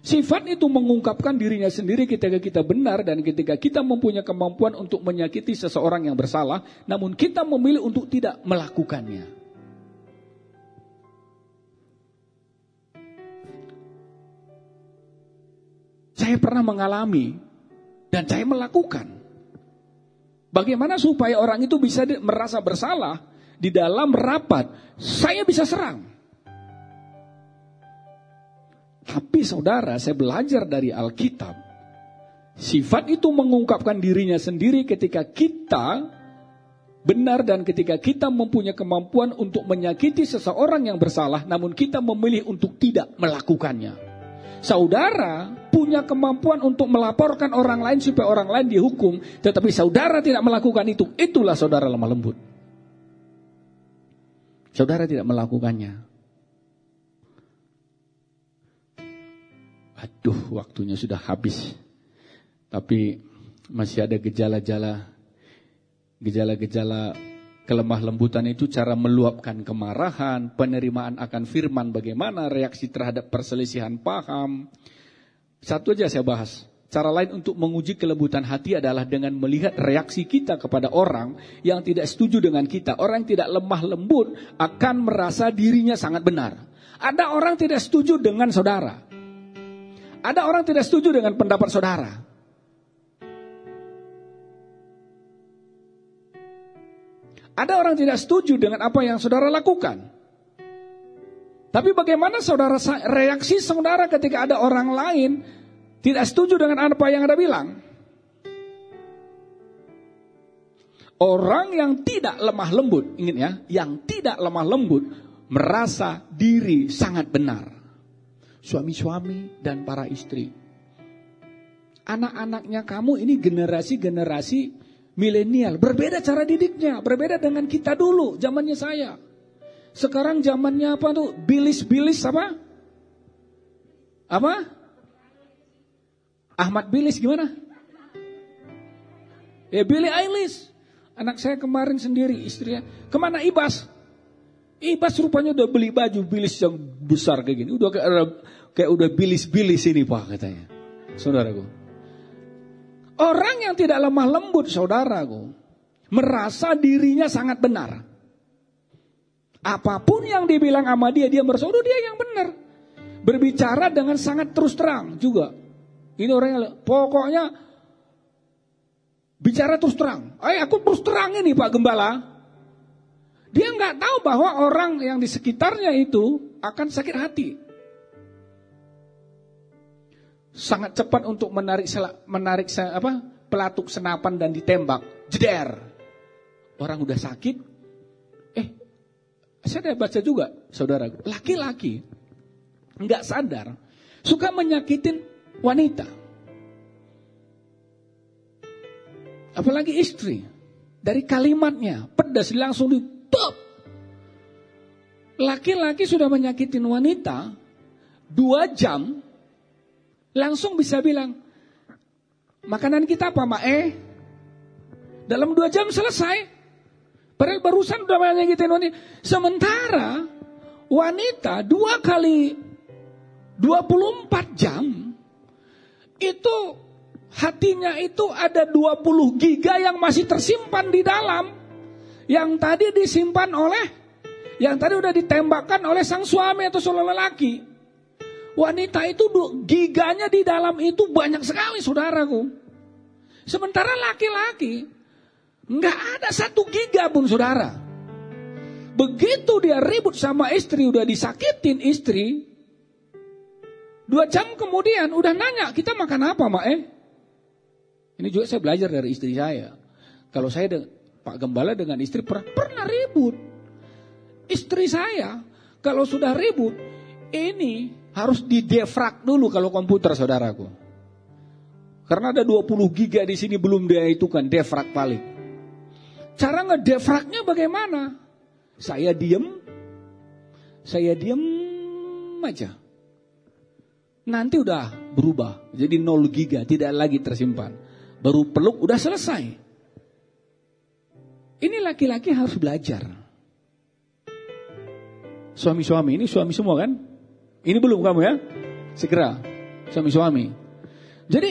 Sifat itu mengungkapkan dirinya sendiri ketika kita benar dan ketika kita mempunyai kemampuan untuk menyakiti seseorang yang bersalah, namun kita memilih untuk tidak melakukannya. Pernah mengalami dan saya melakukan. Bagaimana supaya orang itu bisa merasa bersalah di dalam rapat? Saya bisa serang. Tapi saudara, saya belajar dari Alkitab. Sifat itu mengungkapkan dirinya sendiri ketika kita benar dan ketika kita mempunyai kemampuan untuk menyakiti seseorang yang bersalah, namun kita memilih untuk tidak melakukannya. Saudara punya kemampuan untuk melaporkan orang lain supaya orang lain dihukum, tetapi saudara tidak melakukan itu. Itulah saudara lemah lembut. Saudara tidak melakukannya. Aduh, waktunya sudah habis. Tapi masih ada gejala-gejala gejala-gejala kelemah lembutan itu cara meluapkan kemarahan, penerimaan akan firman bagaimana, reaksi terhadap perselisihan paham. Satu aja saya bahas. Cara lain untuk menguji kelembutan hati adalah dengan melihat reaksi kita kepada orang yang tidak setuju dengan kita. Orang yang tidak lemah lembut akan merasa dirinya sangat benar. Ada orang tidak setuju dengan saudara. Ada orang tidak setuju dengan pendapat saudara. Ada orang tidak setuju dengan apa yang saudara lakukan. Tapi bagaimana saudara reaksi saudara ketika ada orang lain tidak setuju dengan apa yang Anda bilang? Orang yang tidak lemah lembut, ingat ya, yang tidak lemah lembut merasa diri sangat benar. Suami-suami dan para istri. Anak-anaknya kamu ini generasi-generasi milenial, berbeda cara didiknya, berbeda dengan kita dulu, zamannya saya. Sekarang zamannya apa tuh? Bilis-bilis apa? Apa? Ahmad Bilis gimana? Ya Billy Eilish. Anak saya kemarin sendiri istrinya. Ke mana Ibas? Ibas rupanya udah beli baju bilis yang besar kayak gini. Udah kayak, kayak udah bilis-bilis ini pak katanya. Saudaraku. Orang yang tidak lemah lembut saudaraku. Merasa dirinya sangat benar. Apa pun yang dibilang sama dia, dia merasa dia yang benar. Berbicara dengan sangat terus terang juga. Ini orangnya, pokoknya bicara terus terang. Eh, aku terus terang ini Pak Gembala. Dia nggak tahu bahwa orang yang di sekitarnya itu akan sakit hati. Sangat cepat untuk menarik menarik apa pelatuk senapan dan ditembak. Jeder. Orang udah sakit. Eh, saya udah baca juga, saudara. Laki-laki nggak sadar suka menyakitin wanita. apalagi istri. Dari kalimatnya, pedas langsung ditop. Laki-laki sudah menyakitin wanita, dua jam, langsung bisa bilang, makanan kita apa, Mak Eh? Dalam dua jam selesai. Padahal barusan udah menyakitin wanita. Sementara wanita dua kali 24 jam itu hatinya itu ada 20 giga yang masih tersimpan di dalam. Yang tadi disimpan oleh, yang tadi udah ditembakkan oleh sang suami atau seorang lelaki. Wanita itu giganya di dalam itu banyak sekali saudaraku. Sementara laki-laki nggak ada satu giga pun saudara. Begitu dia ribut sama istri, udah disakitin istri. Dua jam kemudian udah nanya, kita makan apa mak eh? Ini juga saya belajar dari istri saya. Kalau saya Pak Gembala dengan istri pernah, pernah ribut. Istri saya kalau sudah ribut, ini harus didefrag dulu kalau komputer saudaraku. Karena ada 20 giga di sini belum dia itu kan defrag paling. Cara ngedefragnya bagaimana? Saya diem, saya diem aja. Nanti udah berubah jadi 0 giga, tidak lagi tersimpan baru peluk udah selesai. Ini laki-laki harus belajar. Suami-suami ini suami semua kan? Ini belum kamu ya? Segera suami-suami. Jadi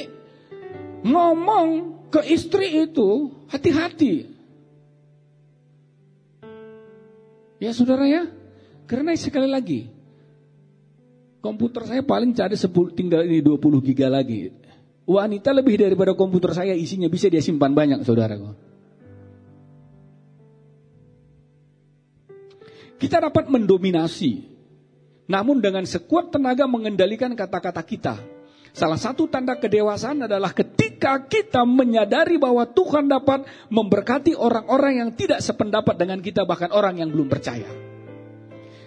ngomong ke istri itu hati-hati. Ya saudara ya, karena sekali lagi komputer saya paling cari 10 tinggal ini 20 giga lagi. Wanita lebih daripada komputer saya isinya bisa dia simpan banyak saudaraku. Kita dapat mendominasi. Namun dengan sekuat tenaga mengendalikan kata-kata kita. Salah satu tanda kedewasaan adalah ketika kita menyadari bahwa Tuhan dapat memberkati orang-orang yang tidak sependapat dengan kita, bahkan orang yang belum percaya.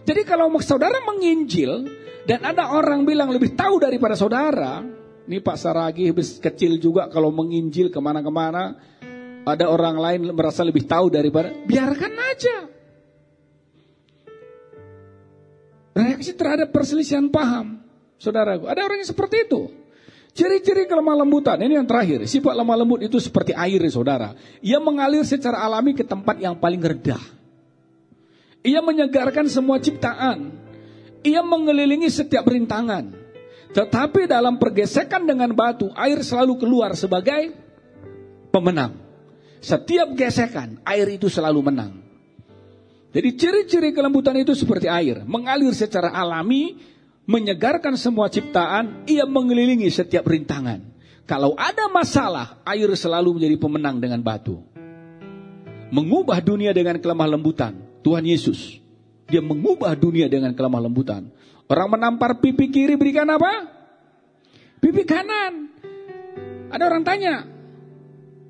Jadi kalau saudara menginjil dan ada orang bilang lebih tahu daripada saudara, ini Pak Saragi kecil juga kalau menginjil ke mana-kemana. Ada orang lain merasa lebih tahu daripada, biarkan aja. Reaksi terhadap perselisihan paham. Saudaraku, ada orang yang seperti itu. Ciri-ciri kelemah lembutan, ini yang terakhir. Sifat lemah lembut itu seperti air, saudara. Ia mengalir secara alami ke tempat yang paling rendah. Ia menyegarkan semua ciptaan. Ia mengelilingi setiap rintangan. Tetapi dalam pergesekan dengan batu, air selalu keluar sebagai pemenang. Setiap gesekan, air itu selalu menang. Jadi ciri-ciri kelembutan itu seperti air, mengalir secara alami, menyegarkan semua ciptaan, ia mengelilingi setiap rintangan. Kalau ada masalah, air selalu menjadi pemenang dengan batu. mengubah dunia dengan kelemah lembutan. Tuhan Yesus. Dia mengubah dunia dengan kelemah lembutan. Orang menampar pipi kiri berikan apa? Pipi kanan. Ada orang tanya,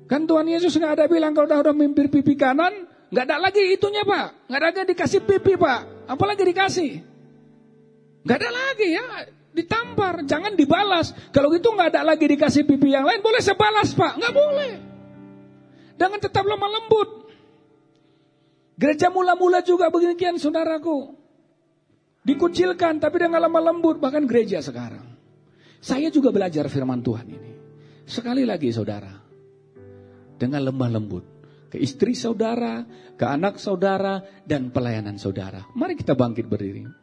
kan Tuhan Yesus nggak ada bilang kalau udah udah mimpir pipi kanan, nggak ada lagi itunya pak, nggak ada lagi dikasih pipi pak, apalagi dikasih, nggak ada lagi ya, ditampar, jangan dibalas. Kalau gitu nggak ada lagi dikasih pipi yang lain, boleh sebalas pak, nggak boleh. Dengan tetap lemah lembut. Gereja mula-mula juga begini saudaraku. Dikucilkan tapi dengan lemah lembut bahkan gereja sekarang. Saya juga belajar firman Tuhan ini. Sekali lagi saudara, dengan lemah lembut ke istri saudara, ke anak saudara, dan pelayanan saudara. Mari kita bangkit berdiri.